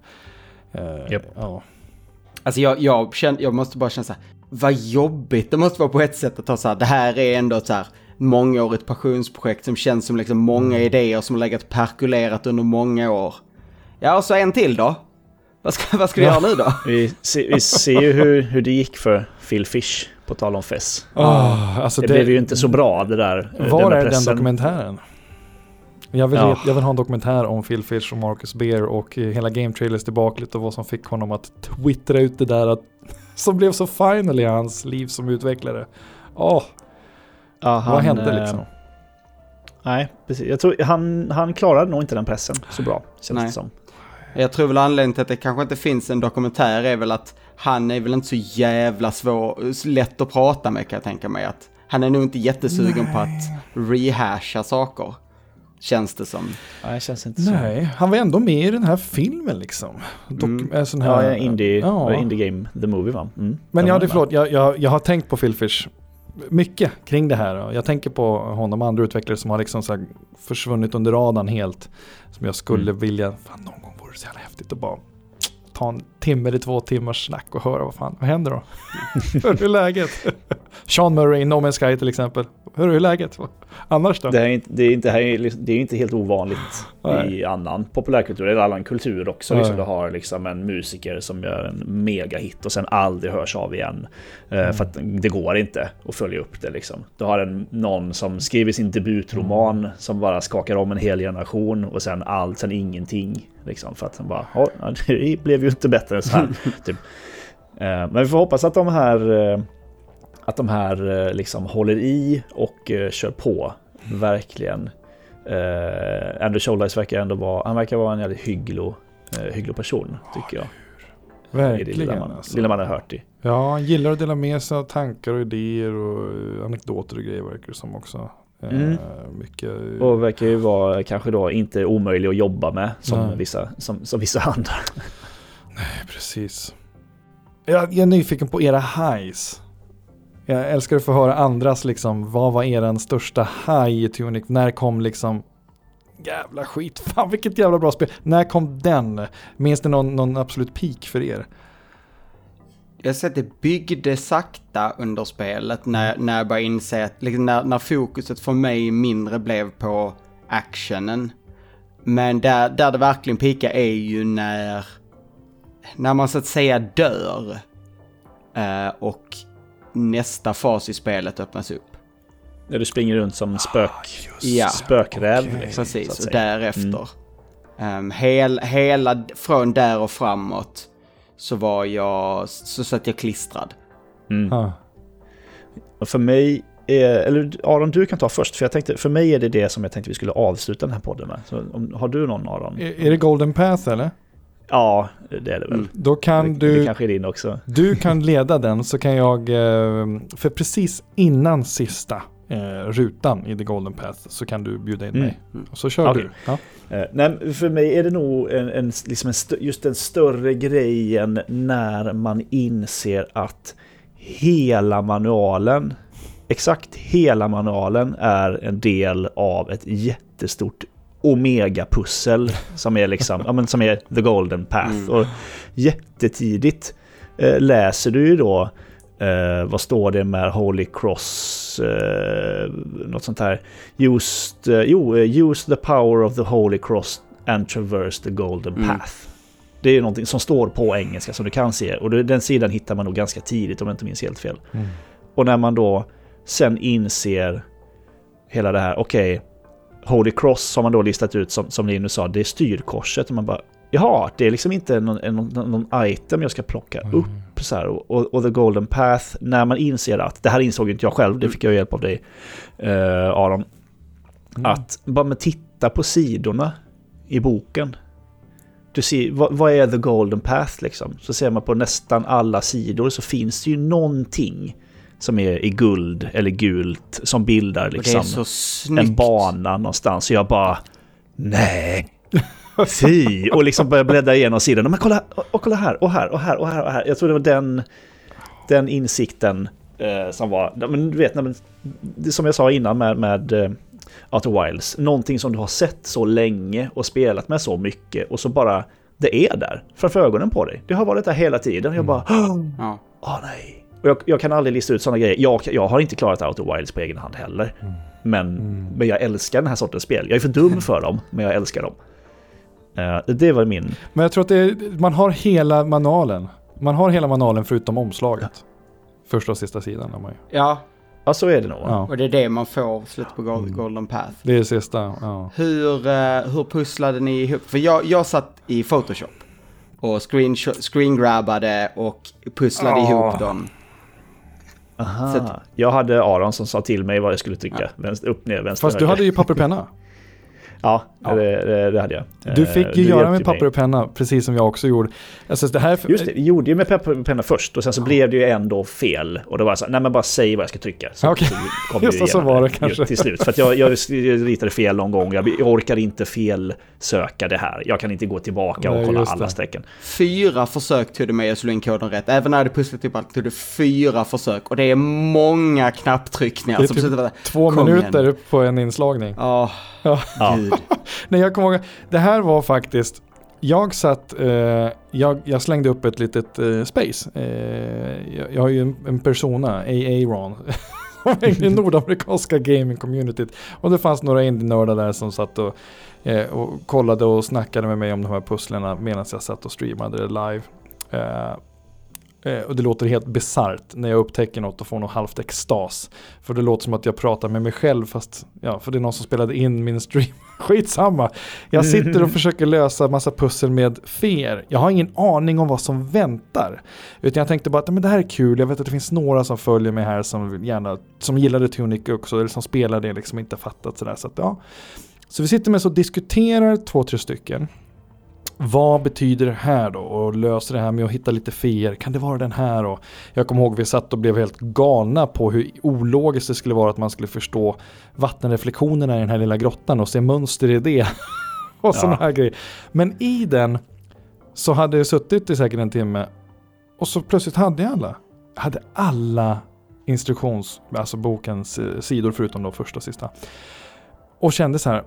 Yep. Ja. Alltså jag, jag, känner, jag måste bara känna så här, vad jobbigt det måste vara på ett sätt att ta så här, det här är ändå ett så här mångårigt passionsprojekt som känns som liksom många mm. idéer som har legat perkulerat under många år. Ja, och så en till då. Vad ska, vad ska vi ja. göra nu då? Vi, se, vi ser ju hur, hur det gick för Phil Fish, på tal om Fess. Oh, alltså det, det, blev ju inte så bra det där. Var är den dokumentären? Jag vill, ja. jag vill ha en dokumentär om Phil Fish och Marcus Beer och eh, hela Game Trailers debaclet och vad som fick honom att twittra ut det där att, som blev så final i hans liv som utvecklare. Åh, oh, ja, vad hände eh, liksom? Nej, precis. Jag tror han, han klarade nog inte den pressen så bra, känns Nej. det som. Jag tror väl anledningen till att det kanske inte finns en dokumentär är väl att han är väl inte så jävla svår, lätt att prata med kan jag tänka mig. Att han är nog inte jättesugen på att rehasha saker. Känns det som. Nej, det känns inte så. Nej, han var ändå med i den här filmen liksom. Dok- Mm. en sån här, Ja, indie, Ja. indie Game, The Movie va? Mm. Men ja, det förlåt, jag, jag, jag har tänkt på Phil Fish mycket kring det här. Jag tänker på honom och andra utvecklare som har liksom så här försvunnit under radarn helt. Som jag skulle Mm. vilja, fan någon gång vore så jävla häftigt att bara ta en timme eller två timmars snack och höra vad fan, vad händer då? Hur är läget? Sean Murray, No Man's Sky till exempel. Hur är läget? Annars då? Det, är inte, det, är inte, det är inte helt ovanligt Nej. i annan populärkultur, eller annan kultur också. Liksom, du har liksom en musiker som gör en megahit och sen aldrig hörs av igen. Eh, Mm. För att det går inte att följa upp det. Liksom. Du har en, någon som skriver sin debutroman Mm. som bara skakar om en hel generation och sen allt, sen ingenting. Liksom, för att han bara, "Ja, det blev ju inte bättre än så här. typ. Eh, Men vi får hoppas att de här eh, att de här eh, liksom håller i och eh, kör på. Verkligen. Eh, Andrew Schuldice verkar ändå vara, han verkar vara en jävligt hygglig, eh, hygglig person, tycker jag. Det Verkligen lilla man, alltså. lilla man har hört i. Ja, han gillar att dela med sig av tankar och idéer och anekdoter och grejer verkar det som också. Mm. Mycket... Och verkar ju vara kanske då inte omöjlig att jobba med som, Nej. vissa, som, som vissa andra. Precis. Jag, jag är nyfiken på era highs. Jag älskar att få höra andras liksom, vad var eran största high i Tunic? När kom liksom, jävla skit, fan vilket jävla bra spel. När kom den? Minns det någon, någon absolut peak för er? Jag har sett det byggde sakta under spelet när, när jag började inse att, liksom, när, när fokuset för mig mindre blev på actionen. Men där, där det verkligen pikar är ju när, när man så att säga dör. Eh, och nästa fas i spelet öppnas upp. När du springer runt som spök, Ja. spökräv. Så Precis, och därefter. Ehm, hel, hela, från där och framåt så var jag, så satt jag klistrad. Mm. Ah. Och för mig, är, eller Aron du kan ta först, för jag tänkte, för mig är det det som jag tänkte vi skulle avsluta den här podden med. Så om, har du någon Aron? Är, är det Golden Path eller? Ja, det är det väl. Mm. Då kan det, det du, kanske är din också. du kan leda den så kan jag, eh, för precis innan sista eh, rutan i The Golden Path så kan du bjuda in Mm. mig. Och så kör Okej. du. Ja. Eh, nej, för mig är det nog en, en, liksom en st- just den större grejen när man inser att hela manualen, exakt hela manualen är en del av ett jättestort Omega-pussel som är liksom, ja men som är The Golden Path. Mm. Och jättetidigt eh, läser du ju då Eh, vad står det med Holy Cross? Eh, något sånt här. Used, eh, jo, eh, use the power of the Holy Cross and traverse the Golden Mm. Path. Det är ju någonting som står på engelska som du kan se. Och den sidan hittar man nog ganska tidigt om jag inte minns helt fel. Mm. Och när man då sen inser hela det här, okej, Holy Cross har man då listat ut som, som Linus sa, det är styrkorset. Och man bara, jaha, det är liksom inte någon, någon, någon item jag ska plocka Mm. upp. Så här, och, och The Golden Path, när man inser att, det här insåg inte jag själv, det fick jag hjälp av dig, eh, Aron, Mm. att bara med titta på sidorna i boken. Du ser, vad, vad är The Golden Path liksom? Så ser man på nästan alla sidor så finns det ju någonting som är i guld eller gult som bildar Och det är liksom en bana någonstans. Så jag bara, nej. Fy! Och liksom börjar bläddra igenom sidorna. Men kolla, och, kolla här, och här, och här, och här, och här. Jag tror det var den, den insikten eh, som var, men du vet, men, det som jag sa innan med, med eh, Outer Wilds. Någonting som du har sett så länge och spelat med så mycket och så bara, det är där framför ögonen på dig. Det har varit där hela tiden. Jag bara, Ja. Åh nej. Och jag, jag kan aldrig lista ut sådana grejer. Jag, jag har inte klarat Outer Wilds på egen hand heller. Men, men jag älskar den här sortens spel. Jag är för dum för dem, men jag älskar dem. Eh, det var min... Men jag tror att det är, man har hela manualen. Man har hela manualen förutom omslaget. Första och sista sidan har man ju. ja, Ja, så är det nog. Ja, och det är det man får slutet på Mm. Golden Path. det är sista. Ja. Hur, eh, hur pusslade ni ihop? För jag, jag satt i Photoshop och screen, screengrabbade och pusslade Ja. ihop dem. Aha. Så att- Jag hade Aron som sa till mig vad jag skulle trycka. Vänster, upp, ner, vänster, Fast du höger. hade ju papper och penna. Ja, Ja. Det, det, det hade jag. Du Eh, fick ju du göra med papper och penna, precis som jag också gjorde. Alltså det här... Just det, vi gjorde ju med papper och penna först och sen så blev det ju ändå fel. Och då var jag så här, nej men bara säg vad jag ska trycka. Så, Okej. så kom Just det, så var det kanske. Till slut. För att jag, jag ritade fel någon gång. Jag, jag orkar inte fel söka det här. Jag kan inte gå tillbaka och kolla alla strecken. Fyra försök tog det mig att slå in koden rätt. Även när jag hade pusslat ihop allt tog det fyra försök. Och det är många knapptryckningar. Det är som typ där. Två minuter igen. på en inslagning. Ja, Ja. Ja. Nej, jag kommer ihåg, det här var faktiskt, jag satt, eh, jag, jag slängde upp ett litet eh, space. Eh, jag, jag har ju en, en persona, AA Ron, i nordamerikanska gaming-communityt. Och det fanns några indie-nördar där som satt och, eh, och kollade och snackade med mig om de här pusslerna medan jag satt och streamade det live. Eh, och det låter helt bisarrt när jag upptäcker något och får något halvt extas. För det låter som att jag pratar med mig själv fast, ja, för det är någon som spelade in min stream. Skitsamma. Jag sitter och försöker lösa massa pussel med fer. Jag har ingen aning om vad som väntar. Utan jag tänkte bara att men det här är kul. Jag vet att det finns några som följer mig här som gärna, som gillade Tunic också, eller som spelar det liksom inte fattat sådär. Så att, ja. Så vi sitter med och diskuterar två, tre stycken. Vad betyder det här då? Och löser det här med att hitta lite feer. Kan det vara den här? Och jag kommer ihåg vi satt och blev helt galna på hur ologiskt det skulle vara att man skulle förstå vattenreflektionerna i den här lilla grottan och se mönster i det. och sådana här grejer. Men i den så hade jag suttit i säkert en timme och så plötsligt hade jag alla. Jag hade alla instruktions, alltså bokens eh, sidor förutom de första och sista. Och kände så här.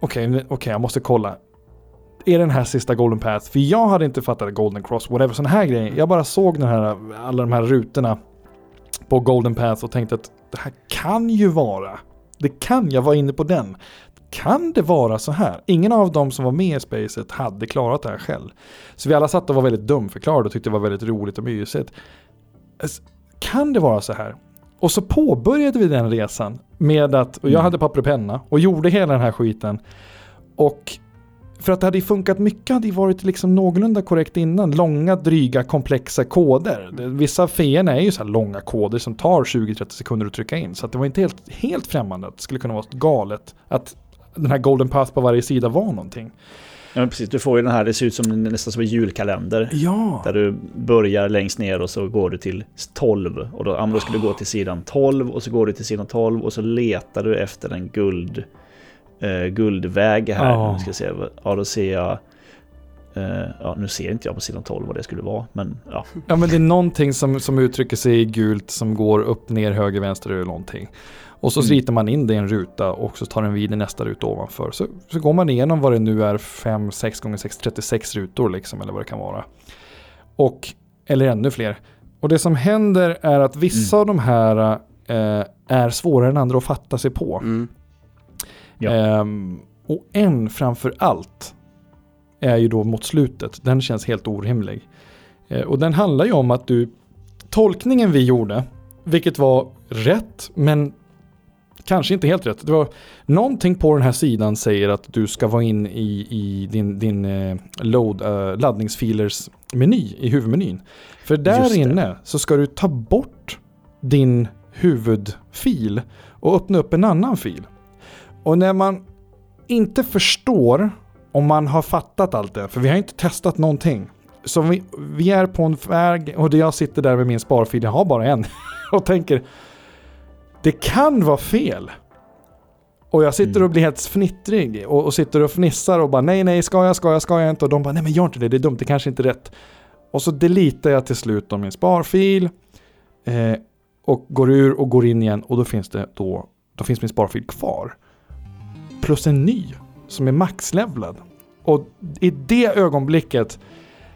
Okej, okay, okej, jag måste kolla. Är den här sista Golden Path? För jag hade inte fattat Golden Cross, whatever, sådana här grejer. Jag bara såg den här, alla de här rutorna på Golden Path och tänkte att det här kan ju vara. Det kan, jag var inne på den. Kan det vara så här? Ingen av dem som var med i spacet hade klarat det här själv. Så vi alla satt och var väldigt dumförklarade och tyckte det var väldigt roligt och mysigt. Alltså, Kan det vara så här? Och så påbörjade vi den resan med att, och jag Mm. hade papper och penna och gjorde hela den här skiten. Och för att det hade ju funkat mycket hade ju varit liksom någorlunda korrekt innan. Långa, dryga, komplexa koder. Vissa feerna är ju så här långa koder som tar 20-30 sekunder att trycka in. Så att det var inte helt, helt främmande att det skulle kunna vara galet att den här golden path på varje sida var någonting. Ja, precis. Du får ju den här, det ser ut som nästan som en julkalender. Ja, Där du börjar längst ner och så går du till 12. Och då, då ska du gå till sidan 12 och så går du till sidan 12 och så letar du efter en guld, eh, guldväg här. Nu ska se, ja då ser jag... Eh, ja, nu ser inte jag på sidan 12 vad det skulle vara, men ja. ja men det är någonting som, som uttrycker sig i gult som går upp, ner, höger, vänster eller någonting. Och så Mm. ritar man in det i en ruta och så tar den vid i nästa ruta ovanför. Så, så går man igenom vad det nu är 5, 6 gånger 6, 36 rutor liksom eller vad det kan vara. Och, eller ännu fler. Och det som händer är att vissa av de här eh, är svårare än andra att fatta sig på. Mm. Ja. Ehm, och en framför allt är ju då mot slutet. Den känns helt orimlig. Eh, och den handlar ju om att du, tolkningen vi gjorde, vilket var rätt, men kanske inte helt rätt. Det var någonting på den här sidan säger att du ska vara in i, i din, din eh, load, eh, laddningsfilers meny i huvudmenyn. För där inne så ska du ta bort din huvudfil och öppna upp en annan fil. Och när man inte förstår om man har fattat allt det, för vi har inte testat någonting. Så vi, vi är på en väg och jag sitter där med min sparfil, jag har bara en, och tänker det kan vara fel. Och jag sitter Mm. och blir helt fnittrig och, och sitter och fnissar och bara nej, nej, ska jag, ska jag, ska jag inte? Och de bara nej men gör inte det, det är dumt, det kanske inte är rätt. Och så deletar jag till slut om min sparfil eh, och går ur och går in igen och då finns det då, då finns min sparfil kvar. Plus en ny som är maxlevlad. Och i det ögonblicket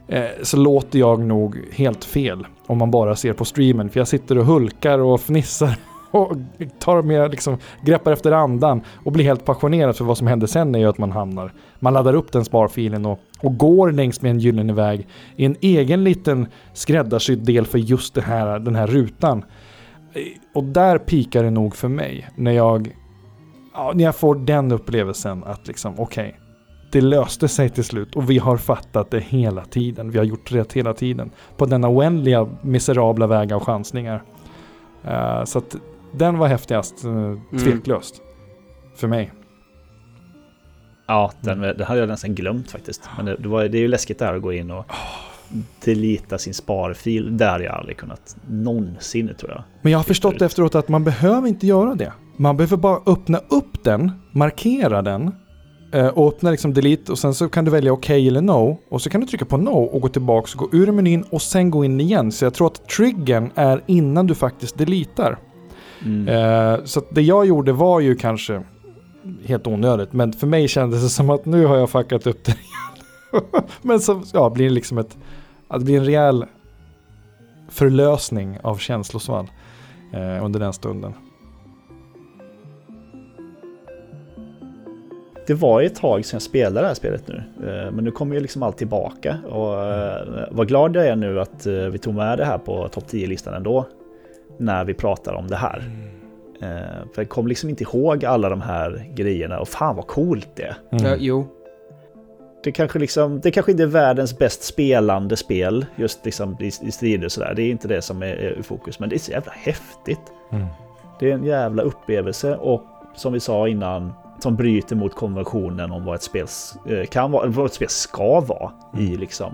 eh, så låter jag nog helt fel om man bara ser på streamen. För jag sitter och hulkar och fnissar och tar med, liksom, greppar efter andan och blir helt passionerad för vad som händer sen är ju att man hamnar, man laddar upp den sparfilen och, och går längs med en gyllene väg i en egen liten skräddarsydd del för just det här, den här rutan. Eh, och där pikar det nog för mig när jag, ja, när jag får den upplevelsen att liksom okej, det löste sig till slut och vi har fattat det hela tiden. Vi har gjort rätt hela tiden. På denna oändliga miserabla väg av chansningar. Eh, så att den var häftigast, uh, tveklöst. För mig. Ja, den, den hade jag nästan glömt faktiskt. Men det, det, var, det är ju läskigt där att gå in och delita sin sparfil. Där har jag aldrig kunnat någonsin tror jag. Men jag har förstått efteråt att man behöver inte göra det. Man behöver bara öppna upp den, markera den eh, och öppna liksom delete och sen så kan du välja OK eller no och så kan du trycka på no och gå tillbaka och gå ur menyn och sen gå in igen. Så jag tror att triggern är innan du faktiskt deletar. Mm. Eh, så det jag gjorde var ju kanske helt onödigt men för mig kändes det som att nu har jag fuckat upp det Men så ja, blir det liksom ett, att det blir en rejäl förlösning av känslosvall eh, under den stunden. Det var ett tag sedan jag spelade det här spelet nu. Eh, men nu kommer ju liksom allt tillbaka. Och eh, vad glad jag är nu att eh, vi tog med det här på topp 10-listan ändå. När vi pratar om det här. Mm. För jag kom liksom inte ihåg alla de här grejerna och fan vad coolt det är. Mm. Ja, jo, det kanske, liksom, det kanske inte är världens bäst spelande spel just liksom i, i strider och sådär. Det är inte det som är, är i fokus, men det är så jävla häftigt. Mm. Det är en jävla upplevelse och som vi sa innan, som bryter mot konventionen om vad ett spel eh, kan vara, vad ett spel ska vara mm. i liksom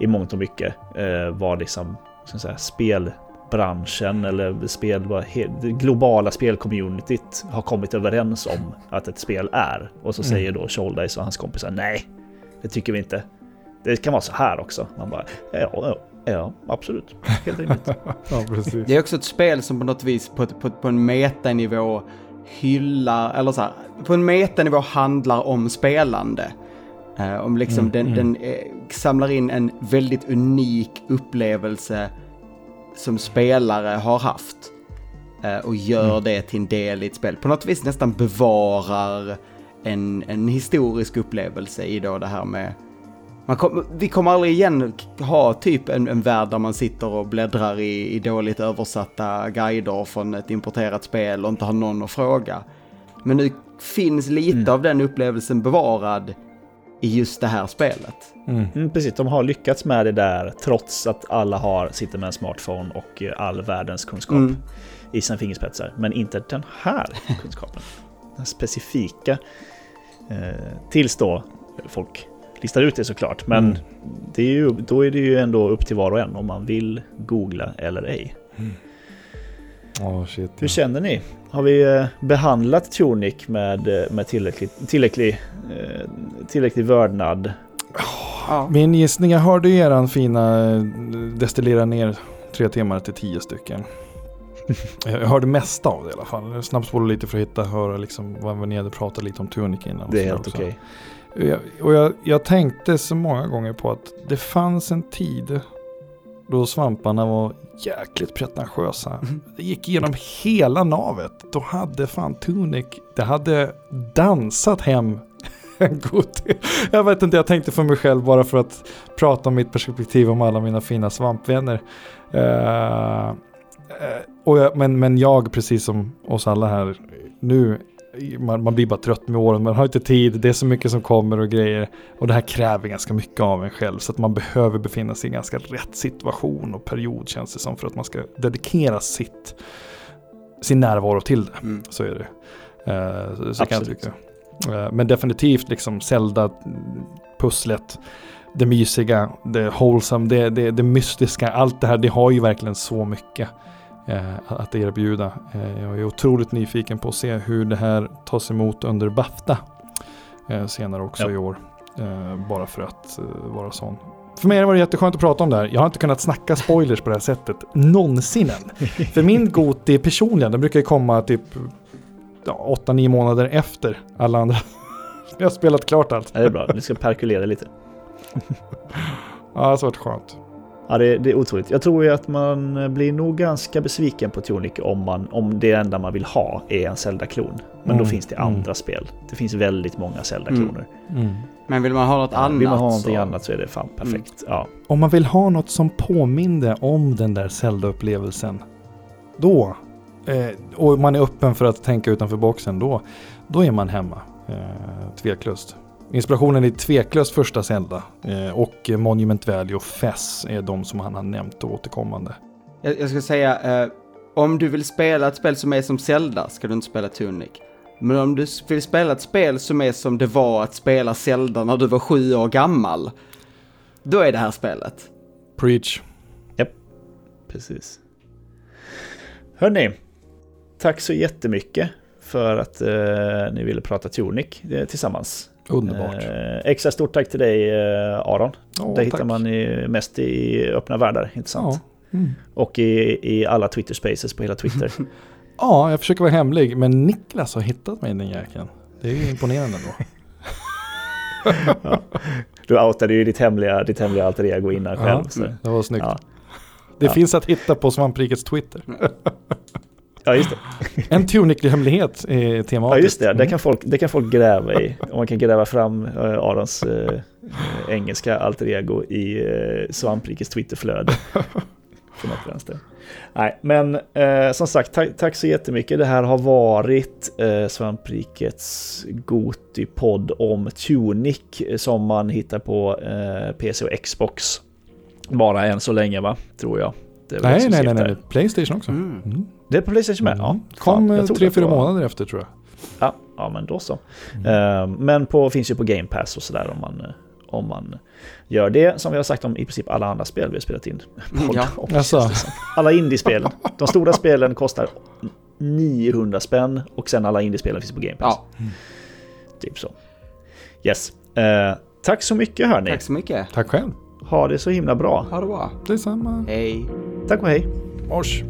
i mångt och mycket. Eh, vad liksom, ska säga, spelbranschen eller spel, vad, det globala spelcommunityt har kommit överens om att ett spel är. Och så mm. säger då Shouldice och hans kompisar nej, det tycker vi inte. Det kan vara så här också. Man bara, ja, ja, ja absolut. Helt rimligt. ja, precis. Det är också ett spel som på något vis på, på, på en metanivå hyllar, eller så här, på en metanivå handlar om spelande. Uh, om liksom mm, den, mm. den eh, samlar in en väldigt unik upplevelse som spelare har haft. Uh, och gör mm. det till en del i ett spel. På något vis nästan bevarar en, en historisk upplevelse i då det här med kom, vi kommer aldrig igen ha typ en, en värld där man sitter och bläddrar i, i dåligt översatta guider från ett importerat spel och inte har någon att fråga. Men nu finns lite mm. av den upplevelsen bevarad i just det här spelet. Mm. Mm, precis, de har lyckats med det där trots att alla har, sitter med en smartphone och all världens kunskap mm. i sina fingerspetsar. Men inte den här kunskapen. Den specifika Eh, tills då folk listar ut det såklart. Men mm. det är ju, då är det ju ändå upp till var och en om man vill googla eller ej. Mm. Oh, shit, Hur känner ni? Har vi eh, behandlat Tunic med, eh, med tillräcklig, tillräcklig, tillräcklig vördnad? Oh, min gissning, jag hörde ju eran fina destillera ner tre timmar till tio stycken. jag hörde mesta av det i alla fall. Snabbspolade lite för att hitta, höra liksom vad ni hade pratat lite om Tunic innan. Det är helt okej. Okay. Jag, och jag, jag tänkte så många gånger på att det fanns en tid då svamparna var jäkligt pretentiösa. Mm. Det gick igenom hela navet. Då hade fan Tunic, det hade dansat hem en god Jag vet inte, jag tänkte för mig själv bara för att prata om mitt perspektiv om alla mina fina svampvänner. Uh, och jag, men, men jag, precis som oss alla här, nu, man, man, blir bara trött med åren, man har inte tid, det är så mycket som kommer och grejer. Och det här kräver ganska mycket av en själv, så att man behöver befinna sig i ganska rätt situation och period känns det som, för att man ska dedikera sitt, sin närvaro till det. Mm. Så är det. Uh, så, så kan jag tycka. Uh, men definitivt liksom Zelda-pusslet det mysiga, det wholesome, det, det, det mystiska, allt det här, det har ju verkligen så mycket att erbjuda. Eh, jag är otroligt nyfiken på att se hur det här tas emot under Bafta eh, senare också ja. i år. Eh, bara för att eh, vara sån. För mig har det jätteskönt att prata om det här. Jag har inte kunnat snacka spoilers på det här sättet någonsin än. för min Goti personligen, den brukar ju komma typ 8-9 månader efter alla andra. jag har spelat klart allt. Ja, det är bra, du ska perkulera lite. ja, det har varit skönt. Ja, det, det, är otroligt. Jag tror ju att man blir nog ganska besviken på Tunic om, man, om det enda man vill ha är en Zelda-klon. Men mm. då finns det andra mm. spel. Det finns väldigt många Zelda-kloner. Mm. mm. Men vill man ha något ja, annat? Vill man ha någonting så... annat så är det fan perfekt. Mm. Ja. Om man vill ha något som påminner om den där Zelda-upplevelsen. Då, eh, och man är öppen för att tänka utanför boxen, då, då är man hemma. Eh, tveklöst. Inspirationen är tveklöst första Zelda eh, och Monument Valley och Fess är de som han har nämnt återkommande. Jag, jag ska säga, eh, om du vill spela ett spel som är som Zelda ska du inte spela Tunic. Men om du vill spela ett spel som är som det var att spela Zelda när du var sju år gammal, då är det här spelet. Preach. Precis. Hörni, tack så jättemycket för att eh, ni ville prata Tunic eh, tillsammans. Underbart. Eh, extra stort tack till dig eh, Aron. Ja, Där hittar man i, mest i öppna världar, inte sant? Ja. Mm. Och i, i alla Twitter spaces på hela Twitter. ja, jag försöker vara hemlig, men Niklas har hittat mig den jäkeln. Det är ju imponerande då. Du outade ju ditt hemliga, ditt hemliga alter ego innan själv. Så. det var snyggt. Ja. Det Ja. finns att hitta på Svamprikets Twitter. ja, just det. En Tunic-hemlighet är tematiskt. Ja, just det. Det Mm. kan folk, det kan folk gräva i. Och man kan gräva fram eh, Arons eh, engelska alter ego i eh, Svamprikes Twitterflöde. Från något vänster. Nej, men eh, som sagt, tack, tack så jättemycket. Det här har varit eh, Svamprikets Goti-podd om Tunic som man hittar på eh, PC och Xbox. Bara än så länge, va? Tror jag. Nej, nej, nej, nej. Playstation också. Mm. Mm. Det är på Playstation med? Ja. Mm. Kom eh, tre, fyra var- månader efter tror jag. Ja, ja men då så. Mm. Eh, men på, finns ju på Game Pass och sådär om man, eh, om man gör det. Som vi har sagt om i princip alla andra spel vi har spelat in. Mm, ja. som. Alla indiespel. De stora spelen kostar 900 spänn och sen alla indiespelen finns på Game Pass. ja, Typ så. Yes. Eh, tack så mycket hörni. tack så mycket. Tack själv. Ha det så himla bra. Ha det bra. Detsamma. Hej. Tack och hej. Mors.